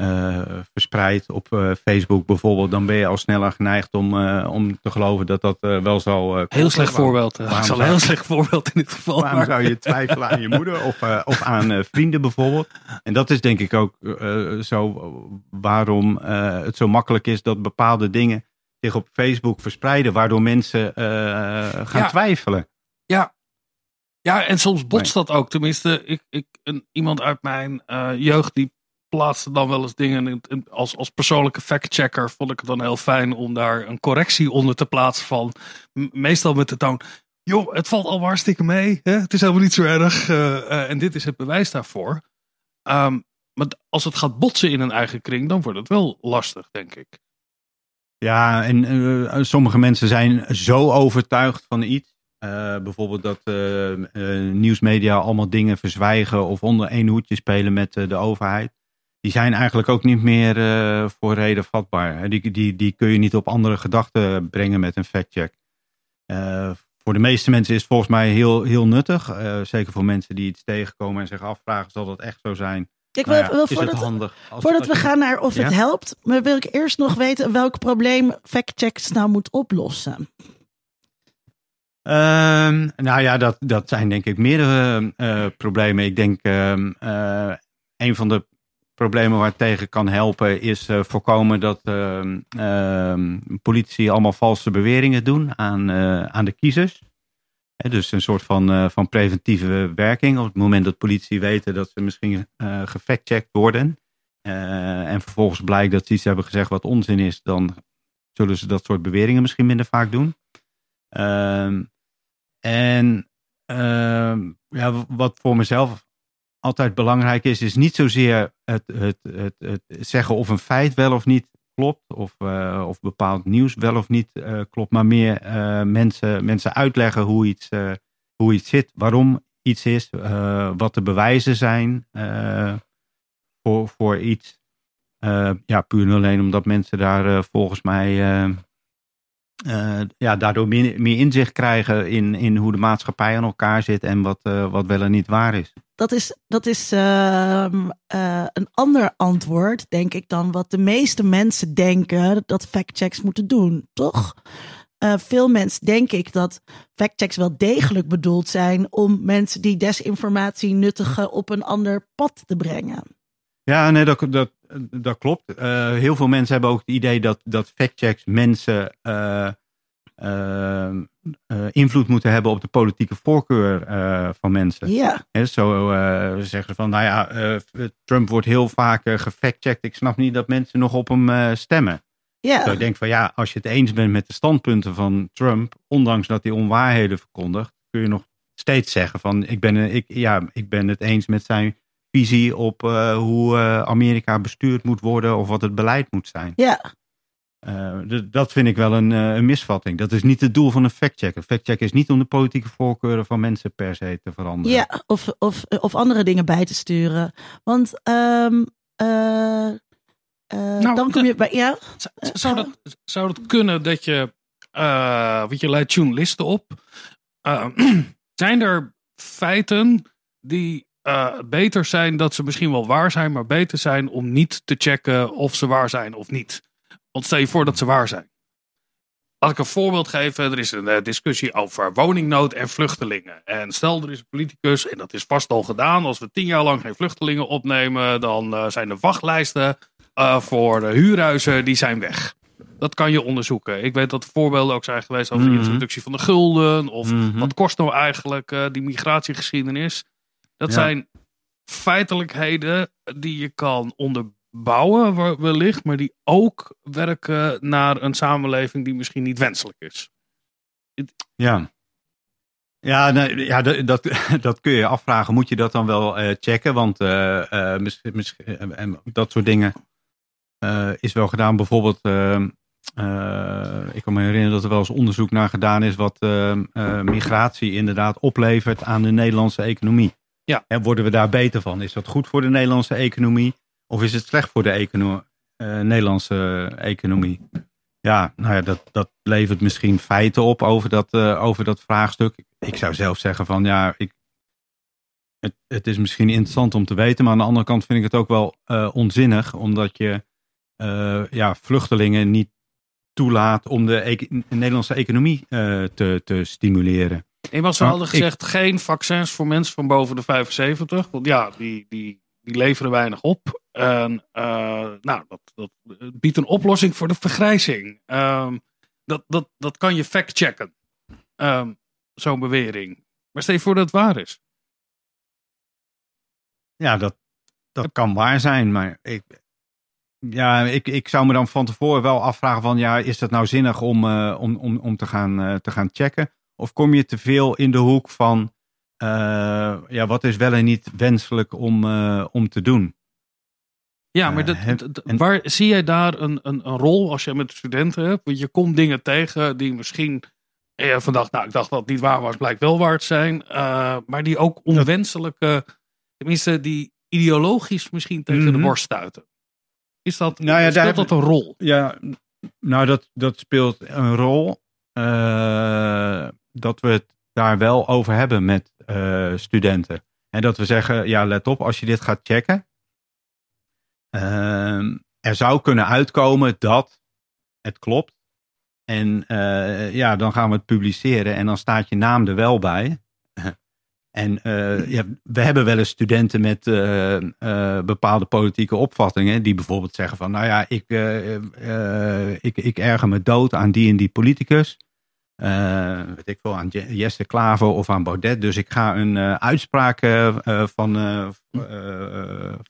uh, verspreidt op uh, Facebook bijvoorbeeld, dan ben je al sneller geneigd om, uh, om te geloven dat dat wel zal. heel slecht voorbeeld. Het zal een heel slecht voorbeeld in dit geval. Waarom zou je twijfelen aan je moeder of, of aan vrienden bijvoorbeeld? En dat is denk ik ook zo waarom het zo makkelijk is dat bepaalde dingen zich op Facebook verspreiden, waardoor mensen gaan twijfelen. Ja, ja, en soms botst dat ook. Tenminste, ik, ik, een, iemand uit mijn jeugd die plaatste dan wel eens dingen. Als, als persoonlijke factchecker vond ik het dan heel fijn om daar een correctie onder te plaatsen van. Meestal met de toon. Joh, het valt al hartstikke mee. Hè? Het is helemaal niet zo erg. Uh, uh, en dit is het bewijs daarvoor. Um, maar als het gaat botsen in een eigen kring, dan wordt het wel lastig, denk ik. Ja, en uh, sommige mensen zijn zo overtuigd van iets. bijvoorbeeld dat nieuwsmedia allemaal dingen verzwijgen of onder één hoedje spelen met de overheid die zijn eigenlijk ook niet meer uh, voor reden vatbaar. Die, die, die kun je niet op andere gedachten brengen met een factcheck. Uh, voor de meeste mensen is het volgens mij heel, heel nuttig. Uh, zeker voor mensen die iets tegenkomen en zich afvragen, zal dat echt zo zijn? Ik wil, nou ja, voordat, handig voordat we gaan naar of het helpt, wil ik eerst nog weten welk probleem factchecks nou moet oplossen. Uh, nou ja, dat, dat zijn denk ik meerdere problemen. Ik denk ehm, een van de problemen waar tegen kan helpen is uh, voorkomen dat uh, uh, politici allemaal valse beweringen doen aan, eh, aan de kiezers. Dus een soort van, eh, van preventieve werking. Op het moment dat politie weten dat ze misschien gefactcheckt worden. En vervolgens blijkt dat ze iets hebben gezegd wat onzin is. Dan zullen ze dat soort beweringen misschien minder vaak doen. Ehm, en ehm, ja, wat voor mezelf altijd belangrijk is, is niet zozeer het, het, het, het zeggen of een feit wel of niet klopt, of, uh, of bepaald nieuws wel of niet uh, klopt, maar meer uh, mensen, mensen uitleggen hoe iets, hoe iets zit, waarom iets is, wat de bewijzen zijn voor, voor iets. ja, puur en alleen omdat mensen daar volgens mij ja, daardoor meer, meer inzicht krijgen in, in hoe de maatschappij aan elkaar zit en wat, wat wel en niet waar is dat is, dat is uh, uh, een ander antwoord, denk ik, dan wat de meeste mensen denken dat factchecks moeten doen, toch? Veel mensen denk ik dat factchecks wel degelijk bedoeld zijn om mensen die desinformatie nuttigen op een ander pad te brengen. Ja, nee, dat, dat, dat klopt. heel veel mensen hebben ook het idee dat, dat factchecks mensen uh, invloed moeten hebben op de politieke voorkeur van mensen. Ja. He, zo zeggen ze van, nou ja, Trump wordt heel vaak gefactcheckt. Ik snap niet dat mensen nog op hem stemmen. Ja. Zo ik denk van, ja, als je het eens bent met de standpunten van Trump, ondanks dat hij onwaarheden verkondigt, kun je nog steeds zeggen van, ik ben, ik, ja, ik ben het eens met zijn visie op hoe Amerika bestuurd moet worden of wat het beleid moet zijn. Ja. Uh, dat vind ik wel een, uh, een, misvatting. Dat is niet het doel van een factcheck. Een factcheck is niet om de politieke voorkeuren van mensen per se te veranderen. Ja, of, of, of andere dingen bij te sturen. Want um, uh, nou, dan kom je bij. Ja? Zou, dat, zou dat kunnen dat je. want je leidt journalisten op. zijn er feiten die beter zijn dat ze misschien wel waar zijn, maar beter zijn om niet te checken of ze waar zijn of niet? Want stel je voor dat ze waar zijn. Laat ik een voorbeeld geven. Er is een uh, discussie over woningnood en vluchtelingen. En stel er is een politicus, en dat is vast al gedaan. Als we tien jaar lang geen vluchtelingen opnemen, dan uh, zijn de wachtlijsten uh, voor de huurhuizen die zijn weg. Dat kan je onderzoeken. Ik weet dat er voorbeelden ook zijn geweest over mm -hmm. de introductie van de gulden. Of mm -hmm. wat kost nou eigenlijk die migratiegeschiedenis. Dat ja. zijn feitelijkheden die je kan onderbouwen bouwen wellicht, maar die ook werken naar een samenleving die misschien niet wenselijk is. Ja. Ja, ja dat, dat, dat kun je afvragen. Moet je dat dan wel uh, checken? Want uh, uh, misschien, misschien, dat soort dingen is wel gedaan. Bijvoorbeeld, ik kan me herinneren dat er wel eens onderzoek naar gedaan is wat migratie inderdaad oplevert aan de Nederlandse economie. Ja. En worden we daar beter van? Is dat goed voor de Nederlandse economie? Of is het slecht voor de econo uh, Nederlandse economie? Ja, nou ja, dat, dat levert misschien feiten op over dat, uh, over dat vraagstuk. Ik zou zelf zeggen van ja, ik, het, het is misschien interessant om te weten, maar aan de andere kant vind ik het ook wel uh, onzinnig, omdat je ja, vluchtelingen niet toelaat om de Nederlandse economie te, te stimuleren. Eenmaal ze hadden gezegd, ik, geen vaccins voor mensen van boven de 75. Want ja, die, die, die leveren weinig op. En uh, nou, dat, dat biedt een oplossing voor de vergrijzing. Um, dat, dat, dat kan je factchecken. Um, Zo'n bewering. Maar stel je voor dat het waar is. Ja, dat, dat kan waar zijn. Maar ik, ja, ik, ik zou me dan van tevoren wel afvragen van... Ja, is dat nou zinnig om, uh, om, om, om te, gaan, uh, te gaan checken? Of kom je te veel in de hoek van... Uh, ja, wat is wel en niet wenselijk om, om te doen? Ja, maar dat, dat, waar zie jij daar een, een, een rol als je met studenten hebt? Want je komt dingen tegen die misschien eh, vandaag, nou, ik dacht dat het niet waar was, blijkt wel waar te zijn. Uh, maar die ook onwenselijke, tenminste, die ideologisch misschien tegen mm -hmm. de borst stuiten. Is dat, nou ja, speelt dat een rol? Ja, nou, dat, dat speelt een rol. Uh, dat we het daar wel over hebben met uh, studenten. En dat we zeggen, ja, let op, als je dit gaat checken, Uh, er zou kunnen uitkomen dat het klopt. En uh, ja, dan gaan we het publiceren en dan staat je naam er wel bij. en uh, ja, we hebben wel eens studenten met bepaalde politieke opvattingen, die bijvoorbeeld zeggen van, nou ja, ik, ik, ik erger me dood aan die en die politicus. Eh, weet ik wel, aan Je- Jesse Klaver of aan Baudet. Dus ik ga een eh, uitspraak eh, van,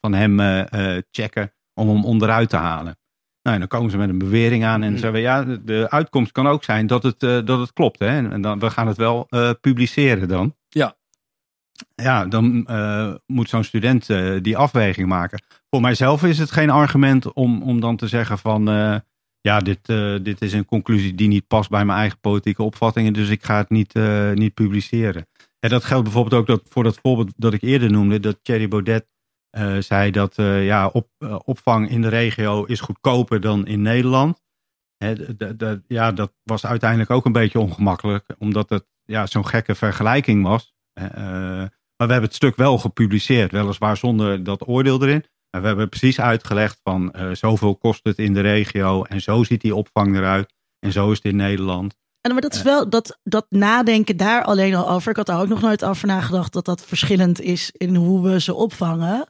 van hem checken om hem onderuit te halen. Nou, en dan komen ze met een bewering aan en Mhm. zeggen we, ja, de- uitkomst kan ook zijn dat het, dat het klopt. Hè? En dan, we gaan het wel publiceren dan. Ja. Ja, dan moet zo'n student die afweging maken. Voor mijzelf is het geen argument om, om dan te zeggen van... ja, dit, eh, dit is een conclusie die niet past bij mijn eigen politieke opvattingen... dus ik ga het niet, eh, niet publiceren. Ja, dat geldt bijvoorbeeld ook dat, voor dat voorbeeld dat ik eerder noemde... dat Thierry Baudet eh, zei dat ja, op, opvang in de regio is goedkoper dan in Nederland. Ja, dat was uiteindelijk ook een beetje ongemakkelijk... omdat het ja, zo'n gekke vergelijking was... Maar we hebben het stuk wel gepubliceerd, weliswaar zonder dat oordeel erin. Maar we hebben precies uitgelegd van eh, zoveel kost het in de regio en zo ziet die opvang eruit. En zo is het in Nederland. En maar dat is wel dat, dat nadenken daar alleen al over. Ik had daar ook nog nooit over nagedacht dat dat verschillend is in hoe we ze opvangen.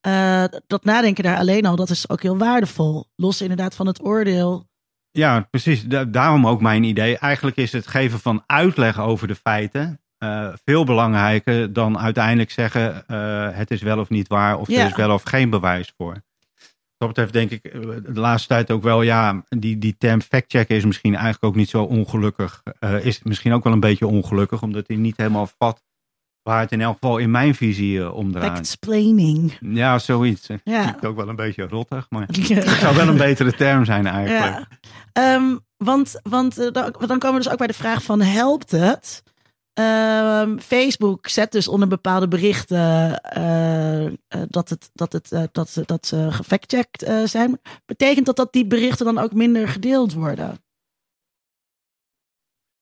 Eh, dat nadenken daar alleen al, dat is ook heel waardevol. Los inderdaad van het oordeel. Ja, precies. Da- daarom ook mijn idee. Eigenlijk is het geven van uitleg over de feiten eh, veel belangrijker dan uiteindelijk zeggen eh, het is wel of niet waar of Ja. er is wel of geen bewijs voor. Wat dat betreft denk ik eh, de laatste tijd ook wel, ja, die, die term factchecken is misschien eigenlijk ook niet zo ongelukkig. Eh, is misschien ook wel een beetje ongelukkig, omdat hij niet helemaal vat waar het in elk geval in mijn visie om draait. Factsplaining. Ja, zoiets. Ja. Klinkt ook wel een beetje rottig, maar het zou wel een betere term zijn eigenlijk. Ja. Ehm, want want dan, dan komen we dus ook bij de vraag van helpt het? Ehm, Facebook zet dus onder bepaalde berichten eh, eh, dat, het, dat, het, eh, dat, ze, dat ze gefactcheckt zijn. Betekent dat dat die berichten dan ook minder gedeeld worden?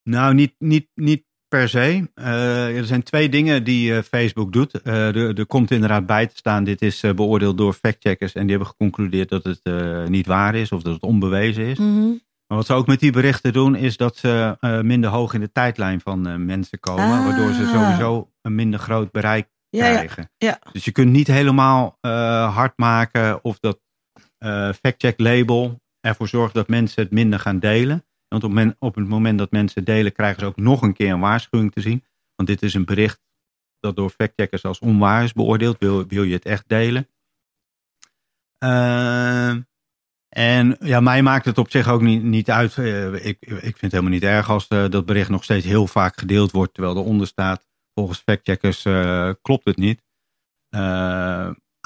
Nou, niet, niet, niet per se. Er zijn twee dingen die Facebook doet. Er, komt inderdaad bij te staan, dit is beoordeeld door factcheckers en die hebben geconcludeerd dat het niet waar is of dat het onbewezen is. Mhm. Maar wat ze ook met die berichten doen, is dat ze eh, minder hoog in de tijdlijn van eh, mensen komen, Ah. waardoor ze sowieso een minder groot bereik Ja, krijgen. ja. Dus je kunt niet helemaal eh, hard maken of dat factcheck label ervoor zorgt dat mensen het minder gaan delen. Want op, men- op het moment dat mensen delen, krijgen ze ook nog een keer een waarschuwing te zien. Want dit is een bericht dat door factcheckers als onwaar is beoordeeld. Wil, wil je het echt delen? En ja, mij maakt het op zich ook niet, niet uit. Eh, ik, ik vind het helemaal niet erg als eh, dat bericht nog steeds heel vaak gedeeld wordt. Terwijl eronder staat, volgens factcheckers eh, klopt het niet.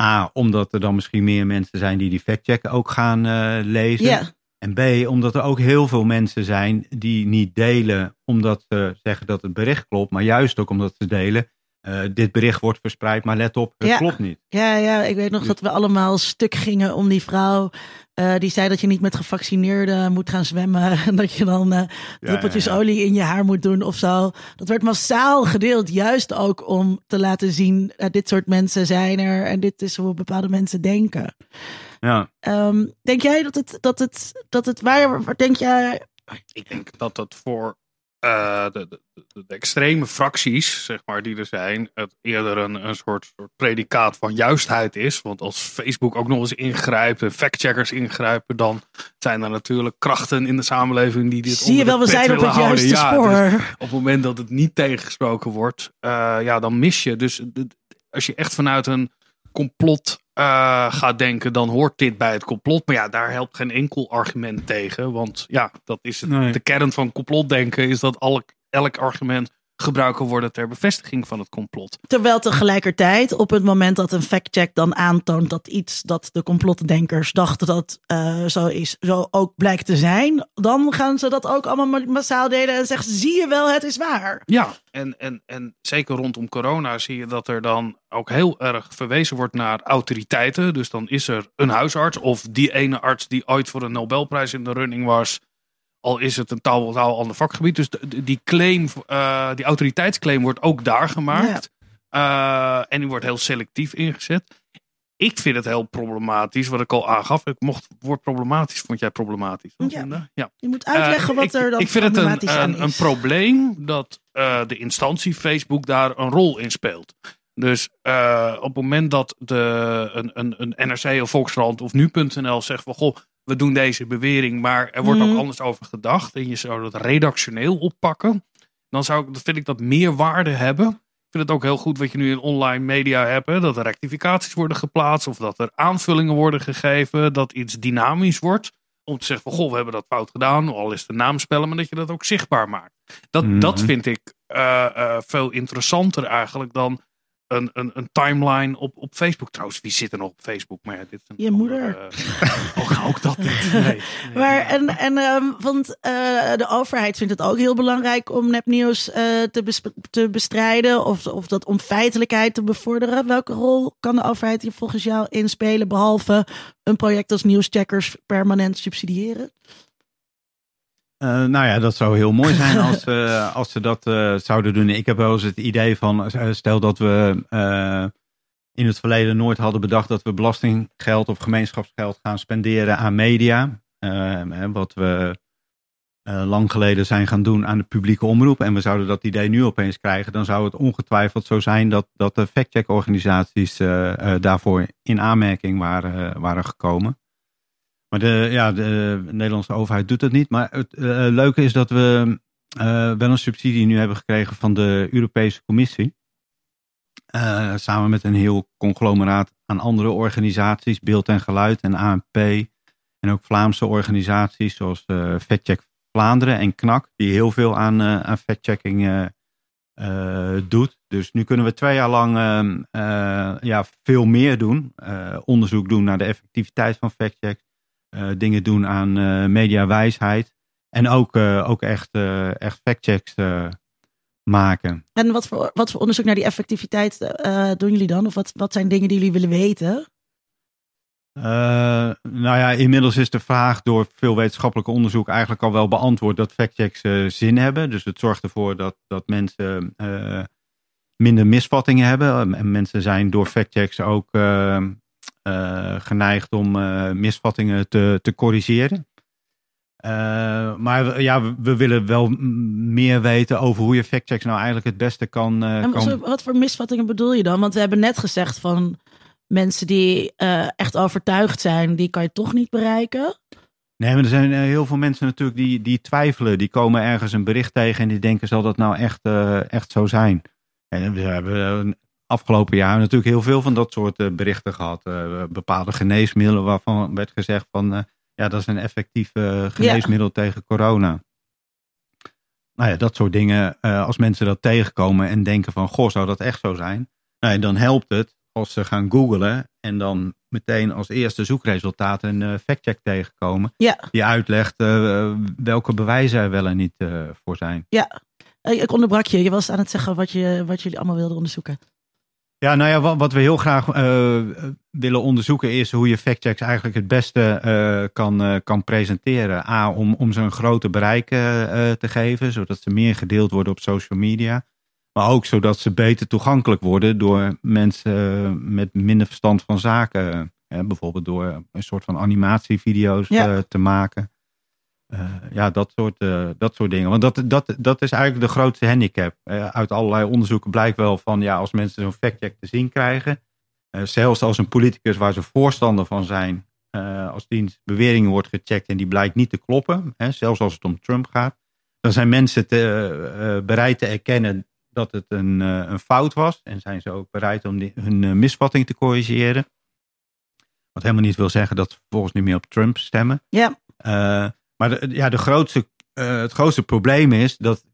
A, omdat er dan misschien meer mensen zijn die die factchecken ook gaan lezen. Ja, En B, omdat er ook heel veel mensen zijn die niet delen omdat ze zeggen dat het bericht klopt. Maar juist ook omdat ze delen, eh, dit bericht wordt verspreid, maar let op, het Ja. klopt niet. ja, ja, ik weet nog Dus- dat we allemaal stuk gingen om die vrouw. eh, die zei dat je niet met gevaccineerden moet gaan zwemmen. En dat je dan eh druppeltjes ja, ja. olie in je haar moet doen of zo. Dat werd massaal gedeeld. Juist ook om te laten zien, dit soort mensen zijn er. En dit is hoe bepaalde mensen denken. Ja. Ehm, denk jij dat het, dat het, dat het waar, waar denk jij? Ik denk dat dat voor eh, de, de, de, de extreme fracties, zeg maar, die er zijn, het eerder een, een soort, soort predicaat van juistheid is. Want als Facebook ook nog eens ingrijpt en factcheckers ingrijpen, dan zijn er natuurlijk krachten in de samenleving die dit Zie je wel, we zijn op het houden. juiste Ja, spoor. dus op het moment dat het niet tegengesproken wordt, eh, ja, dan mis je. Dus als je echt vanuit een complot eh, gaat denken, dan hoort dit bij het complot. Maar ja, daar helpt geen enkel argument tegen. Want ja, dat is het, Nee. de kern van complotdenken, is dat elk, elk argument gebruikt kan worden ter bevestiging van het complot. Terwijl tegelijkertijd, op het moment dat een factcheck dan aantoont dat iets dat de complotdenkers dachten dat eh, zo is, zo ook blijkt te zijn, dan gaan ze dat ook allemaal ma- massaal delen en zeggen: zie je wel, het is waar. Ja, en, en, en zeker rondom corona zie je dat er dan ook heel erg verwezen wordt naar autoriteiten. Dus dan is er een huisarts of die ene arts die ooit voor een Nobelprijs in de running was. Al is het een taal, ander vakgebied. Dus de- die claim, eh, die autoriteitsclaim wordt ook daar gemaakt. Eh, en die wordt heel selectief ingezet. Ik vind het heel problematisch, wat ik al aangaf. Ik mocht het woord problematisch, vond jij problematisch? Ja. Ja. Je moet uitleggen Eh, wat er dan Ik vind het een, een, is. een probleem dat de instantie Facebook daar een rol in speelt. Dus op het moment dat de, een, een, een NRC of Volkskrant of Nu.nl zegt van goh, we doen deze bewering, maar er wordt Mhm. ook anders over gedacht. En je zou dat redactioneel oppakken. Dan zou ik, vind ik dat meer waarde hebben. Ik vind het ook heel goed wat je nu in online media hebt. Hè, dat er rectificaties worden geplaatst. Of dat er aanvullingen worden gegeven. Dat iets dynamisch wordt. Om te zeggen van, goh, we hebben dat fout gedaan. Al is het een naamspellen, maar dat je dat ook zichtbaar maakt. Dat, Mhm. dat vind ik eh, eh, veel interessanter eigenlijk dan een, een, een timeline op, op Facebook. Trouwens, wie zit er nog op Facebook? Maar ja, dit is een Je moeder. eh, ook, ook dat niet. Nee. Nee. Maar en, en ehm, want eh, de overheid vindt het ook heel belangrijk om nepnieuws eh, te, bes- te bestrijden of, of dat om feitelijkheid te bevorderen. Welke rol kan de overheid hier volgens jou in spelen, behalve een project als nieuwscheckers permanent subsidiëren? Eh, nou ja, dat zou heel mooi zijn als, eh, als ze dat eh, zouden doen. Ik heb wel eens het idee van, stel dat we in het verleden nooit hadden bedacht dat we belastinggeld of gemeenschapsgeld gaan spenderen aan media. Eh, hè, wat we lang geleden zijn gaan doen aan de publieke omroep. En we zouden dat idee nu opeens krijgen. Dan zou het ongetwijfeld zo zijn dat, dat de factcheck-organisaties eh, eh, daarvoor in aanmerking waren, waren gekomen. Maar de, ja, de Nederlandse overheid doet dat niet. Maar het eh, leuke is dat we eh, wel een subsidie nu hebben gekregen van de Europese Commissie. Eh, samen met een heel conglomeraat aan andere organisaties, Beeld en Geluid en ANP. En ook Vlaamse organisaties zoals eh Factcheck Vlaanderen en KNAK, die heel veel aan, eh, aan factchecking eh, eh, doet. Dus nu kunnen we twee jaar lang ehm, eh, ja, veel meer doen. Eh, onderzoek doen naar de effectiviteit van factchecks. Eh, dingen doen aan eh, mediawijsheid. En ook, eh, ook echt, echt factchecks maken. En wat voor, wat voor onderzoek naar die effectiviteit doen jullie dan? Of wat, wat zijn dingen die jullie willen weten? Nou ja, inmiddels is de vraag door veel wetenschappelijk onderzoek eigenlijk al wel beantwoord dat factchecks zin hebben. Dus het zorgt ervoor dat, dat mensen minder misvattingen hebben. En mensen zijn door factchecks ook geneigd om eh, misvattingen te, te corrigeren. Eh, maar ja, we, we willen wel meer weten over hoe je factchecks nou eigenlijk het beste kan, eh, En kan wat, wat voor misvattingen bedoel je dan? Want we hebben net gezegd van mensen die eh, echt overtuigd zijn, die kan je toch niet bereiken. Nee, maar er zijn eh, heel veel mensen natuurlijk die, die twijfelen. Die komen ergens een bericht tegen en die denken, zal dat nou echt, eh, echt zo zijn? En we hebben eh, afgelopen jaar natuurlijk heel veel van dat soort eh, berichten gehad. Eh, bepaalde geneesmiddelen waarvan werd gezegd van, eh, ja, dat is een effectief geneesmiddel tegen corona. Nou ja, dat soort dingen. als mensen dat tegenkomen en denken van, goh, zou dat echt zo zijn? Nou, ja, dan helpt het als ze gaan googlen en dan meteen als eerste zoekresultaat een factcheck tegenkomen. Ja. Die uitlegt welke bewijzen er wel en niet voor zijn. Eh, ik onderbrak je. Je was aan het zeggen wat, je, wat jullie allemaal wilden onderzoeken. Ja, nou ja, wat, wat we heel graag eh, willen onderzoeken is hoe je factchecks eigenlijk het beste eh, kan, eh, kan presenteren. A, om, om ze een groter bereik te geven, zodat ze meer gedeeld worden op social media. Maar ook zodat ze beter toegankelijk worden door mensen met minder verstand van zaken. Hè, bijvoorbeeld door een soort van animatievideo's Ja. te maken. Eh, ja, dat soort, eh, dat soort dingen. Want dat, dat, dat is eigenlijk de grootste handicap. Eh, uit allerlei onderzoeken blijkt wel van ja, als mensen zo'n factcheck te zien krijgen. zelfs als een politicus waar ze voorstander van zijn. als die beweringen wordt gecheckt en die blijkt niet te kloppen. Hè, zelfs als het om Trump gaat. Dan zijn mensen te, bereid te erkennen dat het een, een fout was. En zijn ze ook bereid om die, hun misvatting te corrigeren. Wat helemaal niet wil zeggen dat ze vervolgens niet meer op Trump stemmen. Ja. Maar de, ja, de grootste, eh, het grootste probleem is dat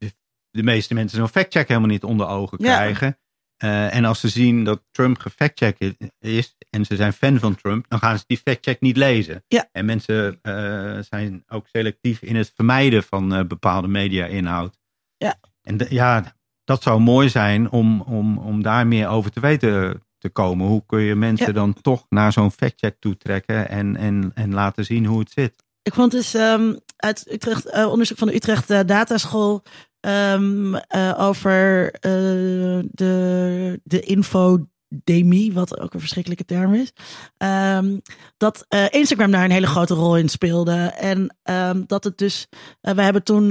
de meeste mensen zo'n factcheck helemaal niet onder ogen krijgen. Eh, en als ze zien dat Trump gefactcheckt is en ze zijn fan van Trump, dan gaan ze die factcheck niet lezen. Ja. En mensen eh, zijn ook selectief in het vermijden van bepaalde media-inhoud. Ja. En ja, dat zou mooi zijn om, om, om daar meer over te weten te komen. Hoe kun je mensen Ja. dan toch naar zo'n factcheck toetrekken en, en, en laten zien hoe het zit? Ik vond dus ehm, uit Utrecht, eh, onderzoek van de Utrecht eh, Dataschool ehm, eh, over de, de infodemie, wat ook een verschrikkelijke term is. ehm, dat Instagram daar een hele grote rol in speelde. En dat het dus, we hebben toen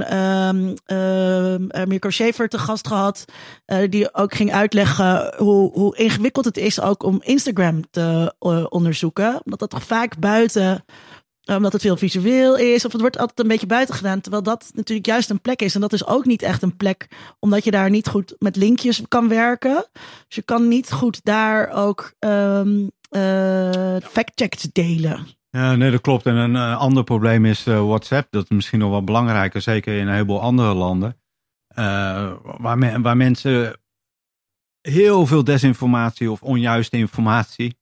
Mirko Schaefer te gast gehad, eh, die ook ging uitleggen hoe, hoe ingewikkeld het is ook om Instagram te onderzoeken. Omdat dat toch vaak buiten omdat het veel visueel is. Of het wordt altijd een beetje buiten gedaan. Terwijl dat natuurlijk juist een plek is. En dat is ook niet echt een plek. Omdat je daar niet goed met linkjes kan werken. Dus je kan niet goed daar ook um, uh, delen. Ja, nee, dat klopt. En een, ander probleem is WhatsApp. Dat is misschien nog wel belangrijker. Zeker in een heleboel andere landen. Waar mensen heel veel desinformatie of onjuiste informatie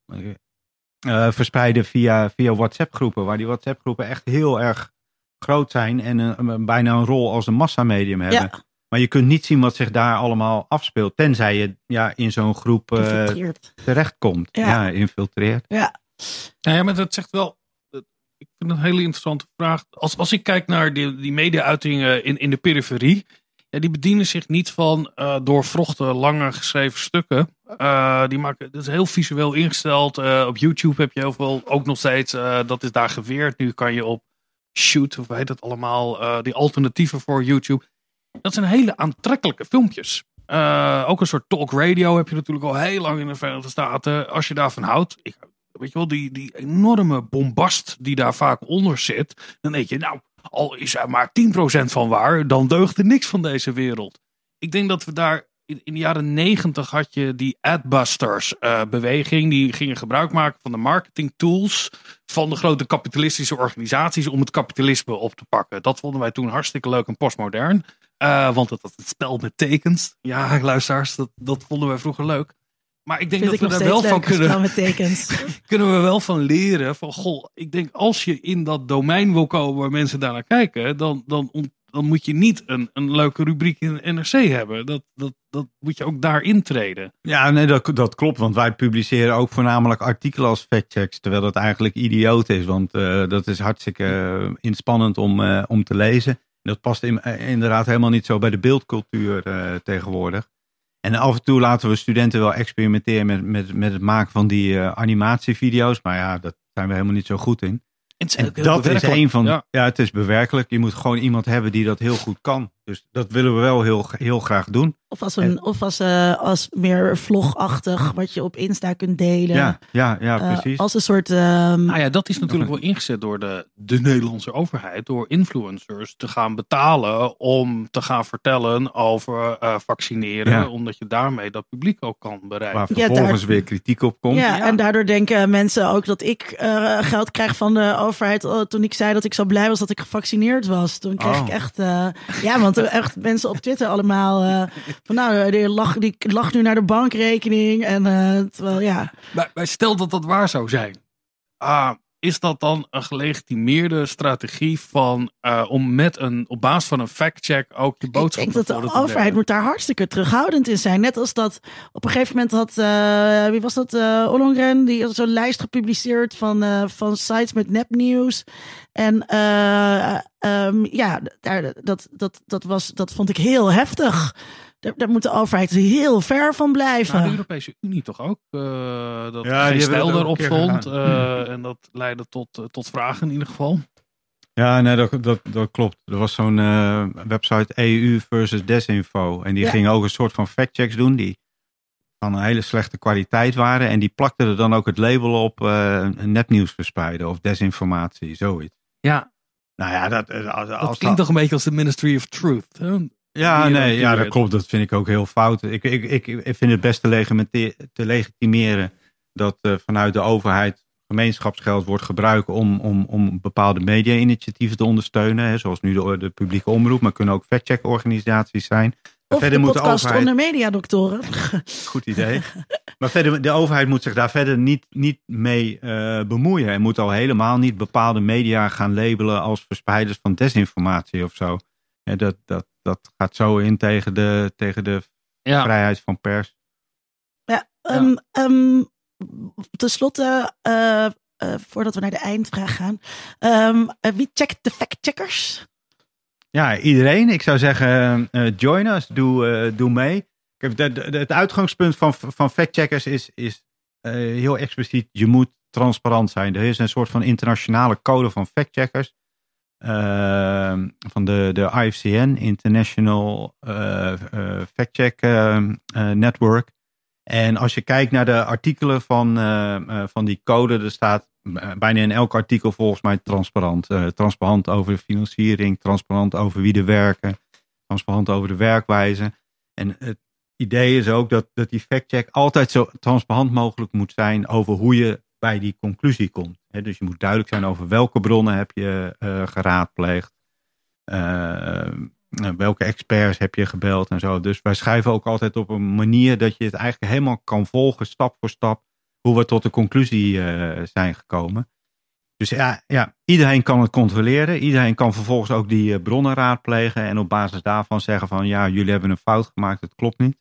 uh, verspreiden via, via WhatsApp-groepen. Waar die WhatsApp-groepen echt heel erg groot zijn en een, bijna een rol als een massamedium hebben. Ja. Maar je kunt niet zien wat zich daar allemaal afspeelt. Tenzij je ja, in zo'n groep uh, terechtkomt. Ja. ja, infiltreert. Ja. ja, maar dat zegt wel. Ik vind het een hele interessante vraag. Als, als ik kijk naar die, die media-uitingen in, in de periferie die bedienen zich niet van uh, doorvrochte, lange geschreven stukken. Uh, die maken, dat is heel visueel ingesteld. Uh, op YouTube heb je heel veel, ook nog steeds, dat is daar geweerd. Nu kan je op Shoot, of heet dat allemaal, die alternatieven voor YouTube. Dat zijn hele aantrekkelijke filmpjes. ook een soort talk radio heb je natuurlijk al heel lang in de Verenigde Staten. Als je daarvan houdt, ik, weet je wel, die, die enorme bombast die daar vaak onder zit. Dan denk je, nou, al is er maar 10% van waar, dan deugt er niks van deze wereld. Ik denk dat we daar in, de jaren 90 had je die adbusters uh, beweging. Die gingen gebruik maken van de marketing tools van de grote kapitalistische organisaties om het kapitalisme op te pakken. Dat vonden wij toen hartstikke leuk en postmodern. Uh, want het het spel met tekens. Ja, luisteraars, dat, dat vonden wij vroeger leuk. Maar ik denk dat we er wel van kunnen. kunnen we wel van leren. Van goh, ik denk als je in dat domein wil komen waar mensen daar naar kijken, dan, dan, dan moet je niet een, een leuke rubriek in de NRC hebben. Dat, dat, dat moet je ook daar intreden. Ja, nee, dat, dat klopt. Want wij publiceren ook voornamelijk artikelen als factchecks. Terwijl dat eigenlijk idioot is. Want uh, dat is hartstikke uh, inspannend om, uh, om te lezen. Dat past in, inderdaad helemaal niet zo bij de beeldcultuur tegenwoordig. En af en toe laten we studenten wel experimenteren met, met, met het maken van die uh, animatievideo's. Maar ja, dat zijn we helemaal niet zo goed in. En dat is een van. Ja. ja. het is bewerkelijk. Je moet gewoon iemand hebben die dat heel goed kan. Dus dat willen we wel heel, heel graag doen. Of als, een, of als, uh, als meer vlogachtig, wat je op Insta kunt delen. Ja, ja, ja uh, precies. Als een soort. Um... Nou ja, dat is natuurlijk wel ingezet door de, de Nederlandse overheid, door influencers te gaan betalen om te gaan vertellen over uh, vaccineren, ja. omdat je daarmee dat publiek ook kan bereiken. Waar vervolgens ja, daar... weer kritiek op komt. Ja, ja, en daardoor denken mensen ook dat ik geld krijg van de overheid. Toen ik zei dat ik zo blij was dat ik gevaccineerd was, toen kreeg oh. ik echt. ja, want echt mensen op Twitter allemaal van nou, die lag, die lag nu naar de bankrekening. En uh, terwijl, ja. Maar, maar, stel dat dat waar zou zijn. Ah, is dat dan een gelegitimeerde strategie van uh, om met een op basis van een factcheck ook je boodschap Ik denk dat de overheid moet daar hartstikke terughoudend in zijn. Net als dat op een gegeven moment had uh, wie was dat uh, Ollongren die had zo'n lijst gepubliceerd van van sites met nepnieuws en um, ja daar, dat dat dat was dat vond ik heel heftig. Daar, daar, moet de overheid heel ver van blijven. Nou, de Europese Unie toch ook? Uh, dat ja, geen stijl erop stond. Uh, en dat leidde tot, uh, tot vragen in ieder geval. Ja, nee, dat, dat, dat klopt. Er was zo'n website EU versus Desinfo. En die ja. ging ook een soort van factchecks doen die van een hele slechte kwaliteit waren. En die plakten er dan ook het label op nepnieuws verspreiden of desinformatie, zoiets. Ja. Nou ja, dat, als, dat klinkt dat... toch een beetje als de Ministry of Truth. Hè? Ja, nee, ja, dat klopt. Dat vind ik ook heel fout. Ik, ik, ik, ik vind het best te, te legitimeren dat uh, vanuit de overheid gemeenschapsgeld wordt gebruikt om, om, om bepaalde media-initiatieven te ondersteunen. Hè, zoals nu de, de publieke omroep, maar kunnen ook factcheck-organisaties zijn. Of verder de podcast overheid... onder mediadoktoren. Goed idee. maar verder, de overheid moet zich daar verder niet, niet mee uh, bemoeien. En moet al helemaal niet bepaalde media gaan labelen als verspreiders van desinformatie of zo. Ja, dat, dat, dat gaat zo in tegen de, tegen de ja. vrijheid van pers. Ja, um, ja. Um, tenslotte, uh, uh, voordat we naar de eindvraag gaan. Um, uh, wie checkt de factcheckers? Ja, iedereen. Ik zou zeggen, join us, doe, doe mee. Het uitgangspunt van, van factcheckers is, is heel expliciet, je moet transparant zijn. Er is een soort van internationale code van factcheckers. Uh, van de, de IFCN, International uh, uh, Fact Check Network. En als je kijkt naar de artikelen van, van die code, er staat bijna in elk artikel volgens mij transparant. Transparant over de financiering, transparant over wie er werken, transparant over de werkwijze. En het idee is ook dat, dat die factcheck altijd zo transparant mogelijk moet zijn over hoe je bij die conclusie komt. dus je moet duidelijk zijn over welke bronnen heb je uh, geraadpleegd. Uh, welke experts heb je gebeld en zo. Dus wij schrijven ook altijd op een manier dat je het eigenlijk helemaal kan volgen, stap voor stap, hoe we tot de conclusie zijn gekomen. Dus ja, ja, iedereen kan het controleren. Iedereen kan vervolgens ook die bronnen raadplegen en op basis daarvan zeggen van ja, jullie hebben een fout gemaakt, het klopt niet.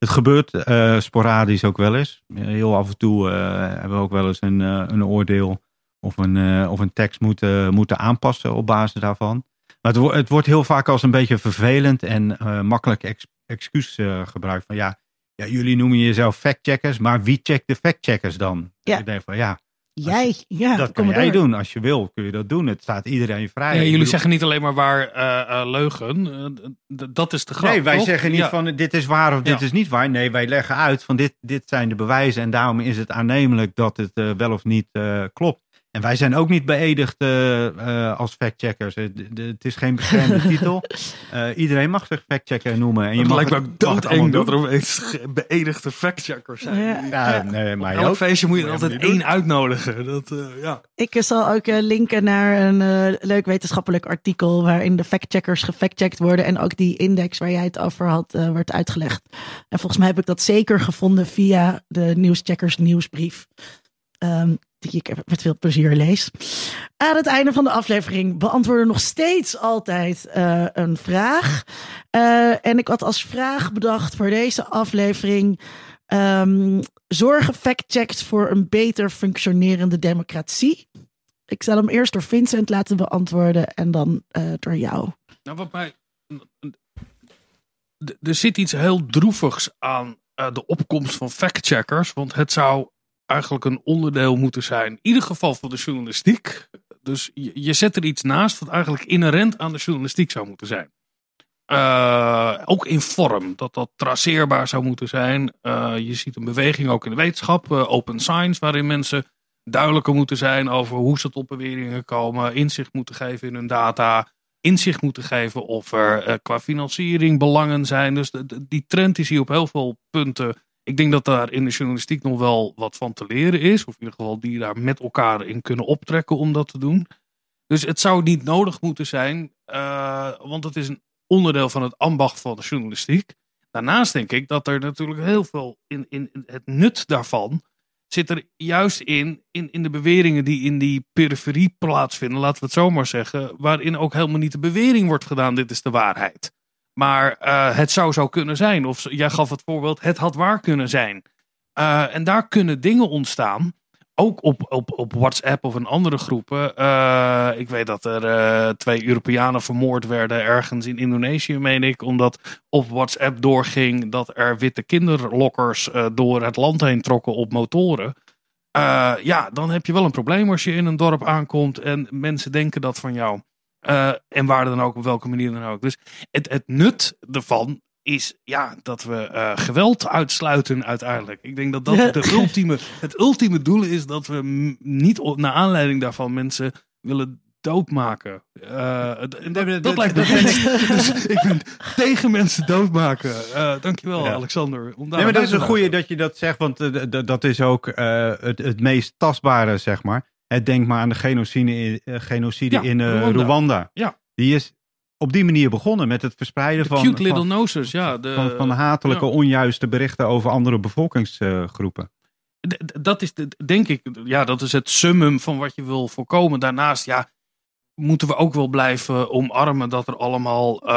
Het gebeurt uh, sporadisch ook wel eens. Heel af en toe uh, hebben we ook wel eens een, uh, een oordeel of een, of een tekst moeten, moeten aanpassen op basis daarvan. Maar het, het wordt heel vaak als een beetje vervelend en makkelijk ex, excuus gebruikt. Van ja, ja, jullie noemen jezelf factcheckers, maar wie checkt de factcheckers dan? Ja. Ik denk van ja, Jij, ja, dat kan jij doen. Als je wil, kun je dat doen. Het staat iedereen vrij. Ja, jullie zeggen niet alleen maar waar uh, uh, leugen. Uh, dat is de grap. Nee, wij toch? zeggen niet ja. van dit is waar of dit Ja. is niet waar. Nee, wij leggen uit van dit, dit zijn de bewijzen. En daarom is het aannemelijk dat het eh, wel of niet eh, klopt. En wij zijn ook niet beëdigd eh, eh, als factcheckers. Het, de- het is geen beschermde titel. Eh, iedereen mag zich factchecker noemen. En je Het mag lijkt me ook doodeng dat er opeens beëdigde factcheckers zijn. Ja. Ja, nee, maar Elk ook. feestje moet je er Moet altijd één uitnodigen. Dat, eh, ja. Ik zal ook eh, linken naar een eh, leuk wetenschappelijk artikel waarin de factcheckers gefactcheckt worden en ook die index waar jij het over had eh, wordt uitgelegd. En volgens mij heb ik dat zeker gevonden via de Nieuwscheckers nieuwsbrief. Ehm, die ik met veel plezier lees. Aan het einde van de aflevering beantwoorden we nog steeds altijd eh, een vraag. Eh, en ik had als vraag bedacht voor deze aflevering. ehm, zorgen factchecks voor een beter functionerende democratie? Ik zal hem eerst door Vincent laten beantwoorden en dan eh, door jou. Nou, wat mij. Er zit iets heel droevigs aan de opkomst van factcheckers. Want het zou eigenlijk een onderdeel moeten zijn. In ieder geval van de journalistiek. Dus je, zet er iets naast wat eigenlijk inherent aan de journalistiek zou moeten zijn. Eh, ook in vorm, dat dat traceerbaar zou moeten zijn. Eh, je ziet een beweging ook in de wetenschap, eh, open science, waarin mensen duidelijker moeten zijn over hoe ze tot beweringen komen, inzicht moeten geven in hun data, inzicht moeten geven of er qua financiering belangen zijn. Dus die trend is hier op heel veel punten. Ik denk dat daar in de journalistiek nog wel wat van te leren is. Of in ieder geval die daar met elkaar in kunnen optrekken om dat te doen. Dus het zou niet nodig moeten zijn, eh, want het is een onderdeel van het ambacht van de journalistiek. Daarnaast denk ik dat er natuurlijk heel veel in, in het nut daarvan zit er juist in, in, in de beweringen die in die periferie plaatsvinden, laten we het zo maar zeggen, waarin ook helemaal niet de bewering wordt gedaan, dit is de waarheid. Maar eh, het zou zo kunnen zijn, of jij gaf het voorbeeld, het had waar kunnen zijn. Eh, en daar kunnen dingen ontstaan, ook op, op, op WhatsApp of in andere groepen. Eh, ik weet dat er twee Europeanen vermoord werden ergens in Indonesië, meen ik, omdat op WhatsApp doorging dat er witte kinderlokkers door het land heen trokken op motoren. Ja, dan heb je wel een probleem als je in een dorp aankomt en mensen denken dat van jou. Eh, en waar dan ook, op welke manier dan ook. Dus het, het nut ervan is ja, dat we eh, geweld uitsluiten uiteindelijk. Ik denk dat dat de ultieme, het ultieme doel is dat we niet op, naar aanleiding daarvan mensen willen doodmaken. Eh, dat, dat, dat- lijkt me dus ik ben tegen mensen doodmaken. Eh dankjewel, Ja. Alexander. Om daar Nee, maar dat is een goede dat je dat zegt, want dat is ook eh, het, het meest tastbare, zeg maar. Denk maar aan de genocide in, eh, genocide Ja, in eh, Rwanda. Rwanda. Ja. Die is op die manier begonnen met het verspreiden De van, cute little van, noses, ja. De, van, van hatelijke, ja. onjuiste berichten over andere bevolkingsgroepen. Dat is, de- denk ik, ja, dat is het summum van wat je wil voorkomen. Daarnaast, ja, moeten we ook wel blijven omarmen dat er allemaal, eh,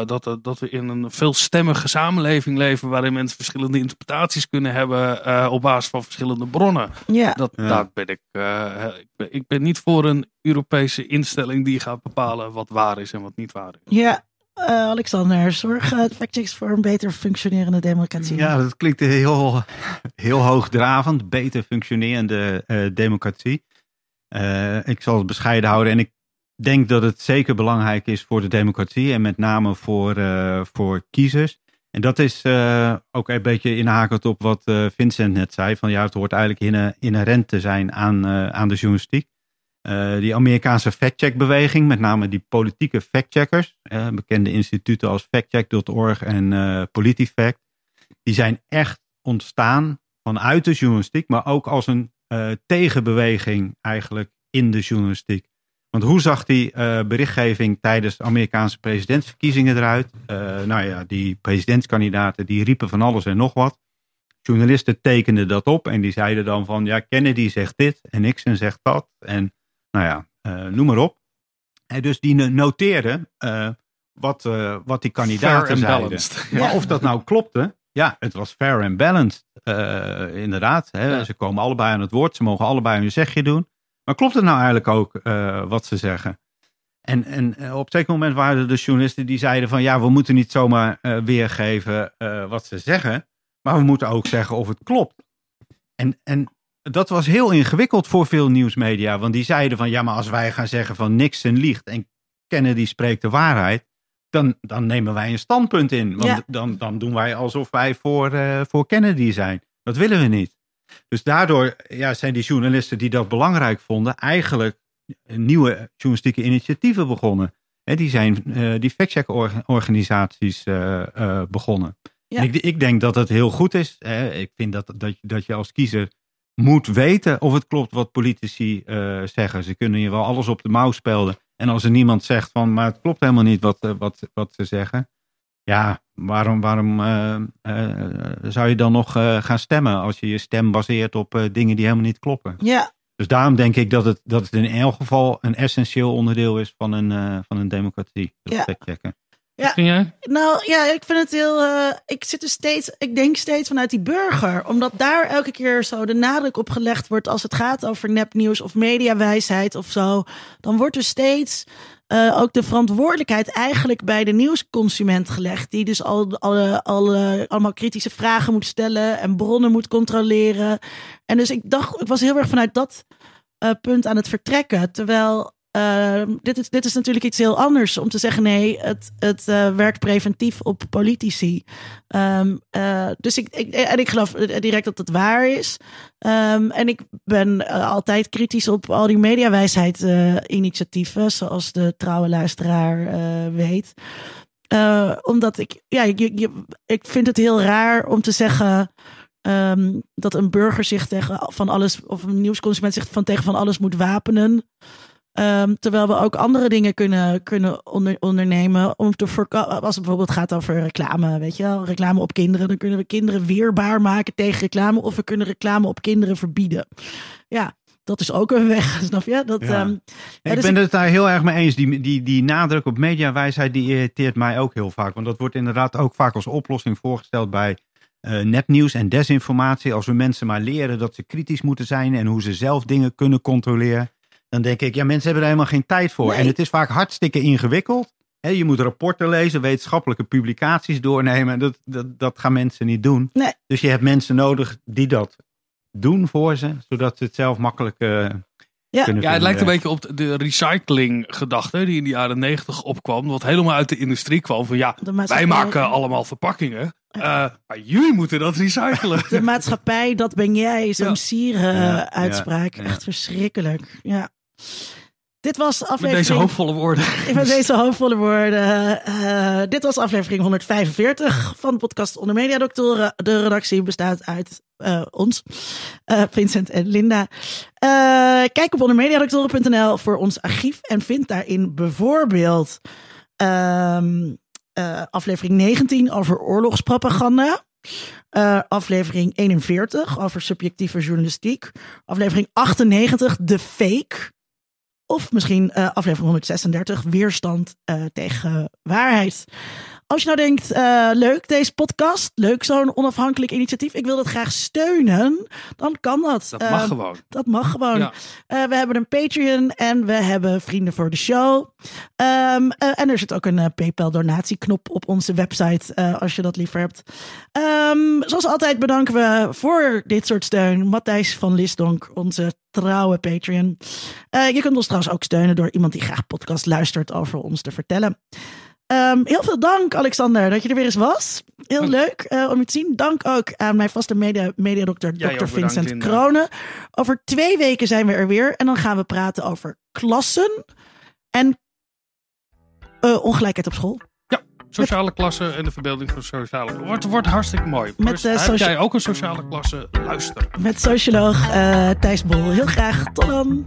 eh, dat, er- dat we in een veelstemmige samenleving leven waarin mensen verschillende interpretaties kunnen hebben eh, op basis van verschillende bronnen. Ja, Dat, Ja. Daar ben ik, eh, ik, ben, ik ben niet voor een Europese instelling die gaat bepalen wat waar is en wat niet waar is. ja. Eh, Alexander, zorgen factchecks voor een beter functionerende democratie? Ja, dat klinkt heel, heel hoogdravend. Beter functionerende eh, democratie. Eh, ik zal het bescheiden houden. En ik denk dat het zeker belangrijk is voor de democratie. En met name voor, eh, voor kiezers. En dat is uh, ook een beetje inhakend op wat uh, Vincent net zei. Van ja, het hoort eigenlijk inherent te zijn aan, aan de journalistiek. die Amerikaanse factcheck-beweging, met name die politieke factcheckers, bekende instituten als factcheck.org en PolitiFact, die zijn echt ontstaan vanuit de journalistiek, maar ook als een tegenbeweging eigenlijk in de journalistiek. Want hoe zag die uh, berichtgeving tijdens de Amerikaanse presidentsverkiezingen eruit? Uh, nou ja, die presidentskandidaten die riepen van alles en nog wat. Journalisten tekenden dat op en die zeiden dan van ja, Kennedy zegt dit en Nixon zegt dat. En nou ja, uh, noem maar op. En dus die noteerden wat, wat die kandidaten zeiden. Maar of dat nou klopte, ja, het was fair and balanced. inderdaad, hè. Ja. ze komen allebei aan het woord, ze mogen allebei hun zegje doen. Maar klopt het nou eigenlijk ook uh, wat ze zeggen? En, en uh, op een zeker moment waren er de journalisten die zeiden van ja, we moeten niet zomaar uh, weergeven wat ze zeggen, maar we moeten ook zeggen of het klopt. En, en dat was heel ingewikkeld voor veel nieuwsmedia, want die zeiden van ja, maar als wij gaan zeggen van Nixon liegt en Kennedy spreekt de waarheid, dan, dan nemen wij een standpunt in. Want ja. dan, dan doen wij alsof wij voor, voor Kennedy zijn. Dat willen we niet. Dus daardoor ja, zijn die journalisten die dat belangrijk vonden, eigenlijk nieuwe journalistieke initiatieven begonnen. die zijn uh, die factcheck-organisaties uh, uh, begonnen. Ja. Ik, ik, denk dat het heel goed is. Hè. Ik vind dat, dat, dat je als kiezer moet weten of het klopt wat politici zeggen. Ze kunnen je wel alles op de mouw spelden. En als er niemand zegt van, maar het klopt helemaal niet wat, wat, wat ze zeggen. Ja, waarom, waarom uh, uh, zou je dan nog uh, gaan stemmen als je je stem baseert op dingen die helemaal niet kloppen? Ja. Dus daarom denk ik dat het, dat het in elk geval een essentieel onderdeel is van een, van een democratie. Ja. Checken. Ja, nou ja, ik vind het heel. ik zit er steeds. Ik denk steeds vanuit die burger. Omdat daar elke keer zo de nadruk op gelegd wordt. als het gaat over nepnieuws of mediawijsheid of zo. Dan wordt er steeds uh, ook de verantwoordelijkheid eigenlijk bij de nieuwsconsument gelegd. Die dus al, al, al, allemaal kritische vragen moet stellen en bronnen moet controleren. En dus ik dacht, ik was heel erg vanuit dat uh, punt aan het vertrekken. Terwijl uh, dit, is, dit is natuurlijk iets heel anders om te zeggen: nee, het, het uh, werkt preventief op politici. Um, uh, dus ik, en ik geloof direct dat het waar is. Um, en ik ben altijd kritisch op al die mediawijsheid-initiatieven, zoals de trouwe luisteraar weet. omdat ik, ja, ik vind het heel raar om te zeggen. Dat een burger zich tegen van alles, of een nieuwsconsument zich van tegen van alles moet wapenen. Um, terwijl we ook andere dingen kunnen, kunnen onder, ondernemen om te voorkomen. Als het bijvoorbeeld gaat over reclame, weet je wel, reclame op kinderen, dan kunnen we kinderen weerbaar maken tegen reclame. Of we kunnen reclame op kinderen verbieden. Ja, dat is ook een weg, snap je? Dat, ja. um, ja, ik dus ben ik... het daar heel erg mee eens. Die, die, die nadruk op mediawijsheid, die irriteert mij ook heel vaak. Want dat wordt inderdaad ook vaak als oplossing voorgesteld bij uh, nepnieuws en desinformatie. Als we mensen maar leren dat ze kritisch moeten zijn en hoe ze zelf dingen kunnen controleren. Dan denk ik, ja, mensen hebben er helemaal geen tijd voor. En het is vaak hartstikke ingewikkeld. je moet rapporten lezen, wetenschappelijke publicaties doornemen. Dat, dat, dat gaan mensen niet doen. Nee. Dus je hebt mensen nodig die dat doen voor ze, zodat ze het zelf makkelijk uh, ja. ja, het lijkt een beetje op de recycling gedachte die in de jaren negentig opkwam. Wat helemaal uit de industrie kwam. Van ja, wij maken allemaal verpakkingen. Uh, maar jullie moeten dat recyclen. De maatschappij, dat ben jij. Zo'n ja. sieren uitspraak. Echt verschrikkelijk. Ja. Dit was aflevering... Met deze hoopvolle woorden. Met deze hoopvolle woorden. Uh, dit was aflevering 145 van de podcast Onder Media Doctoren. De redactie bestaat uit uh, ons, uh, Vincent en Linda. kijk op ondermediadoctoren.nl voor ons archief en vind daarin bijvoorbeeld ehm, aflevering 19 over oorlogspropaganda. Uh, aflevering 41 over subjectieve journalistiek. Aflevering 98, de fake. Of misschien uh, aflevering 136, weerstand uh, tegen waarheid. Als je nou denkt, uh, leuk deze podcast, leuk zo'n onafhankelijk initiatief, ik wil dat graag steunen, dan kan dat. Dat mag uh, gewoon. Dat mag gewoon. Ja. Uh, we hebben een Patreon en we hebben vrienden voor de show. Um, en er zit ook een PayPal donatieknop op onze website, als je dat liever hebt. Um, zoals altijd bedanken we voor dit soort steun Matthijs van Lisdonk, onze trouwe Patreon. je kunt ons trouwens ook steunen door iemand die graag podcast luistert over ons te vertellen. Ehm, heel veel dank, Alexander, dat je er weer eens was. Heel leuk eh, om je te zien. Dank ook aan mijn vaste media, mediadokter, Dr. bedankt, Vincent Linda. Kronen. Over twee weken zijn we er weer. En dan gaan we praten over klassen en eh, ongelijkheid op school. Sociale klasse en de verbeelding van sociale Wordt, wordt hartstikke mooi. Met, dus eh, heb jij ook een sociale klasse? Luister. Met socioloog Thijs Bol. Heel graag. Tot dan.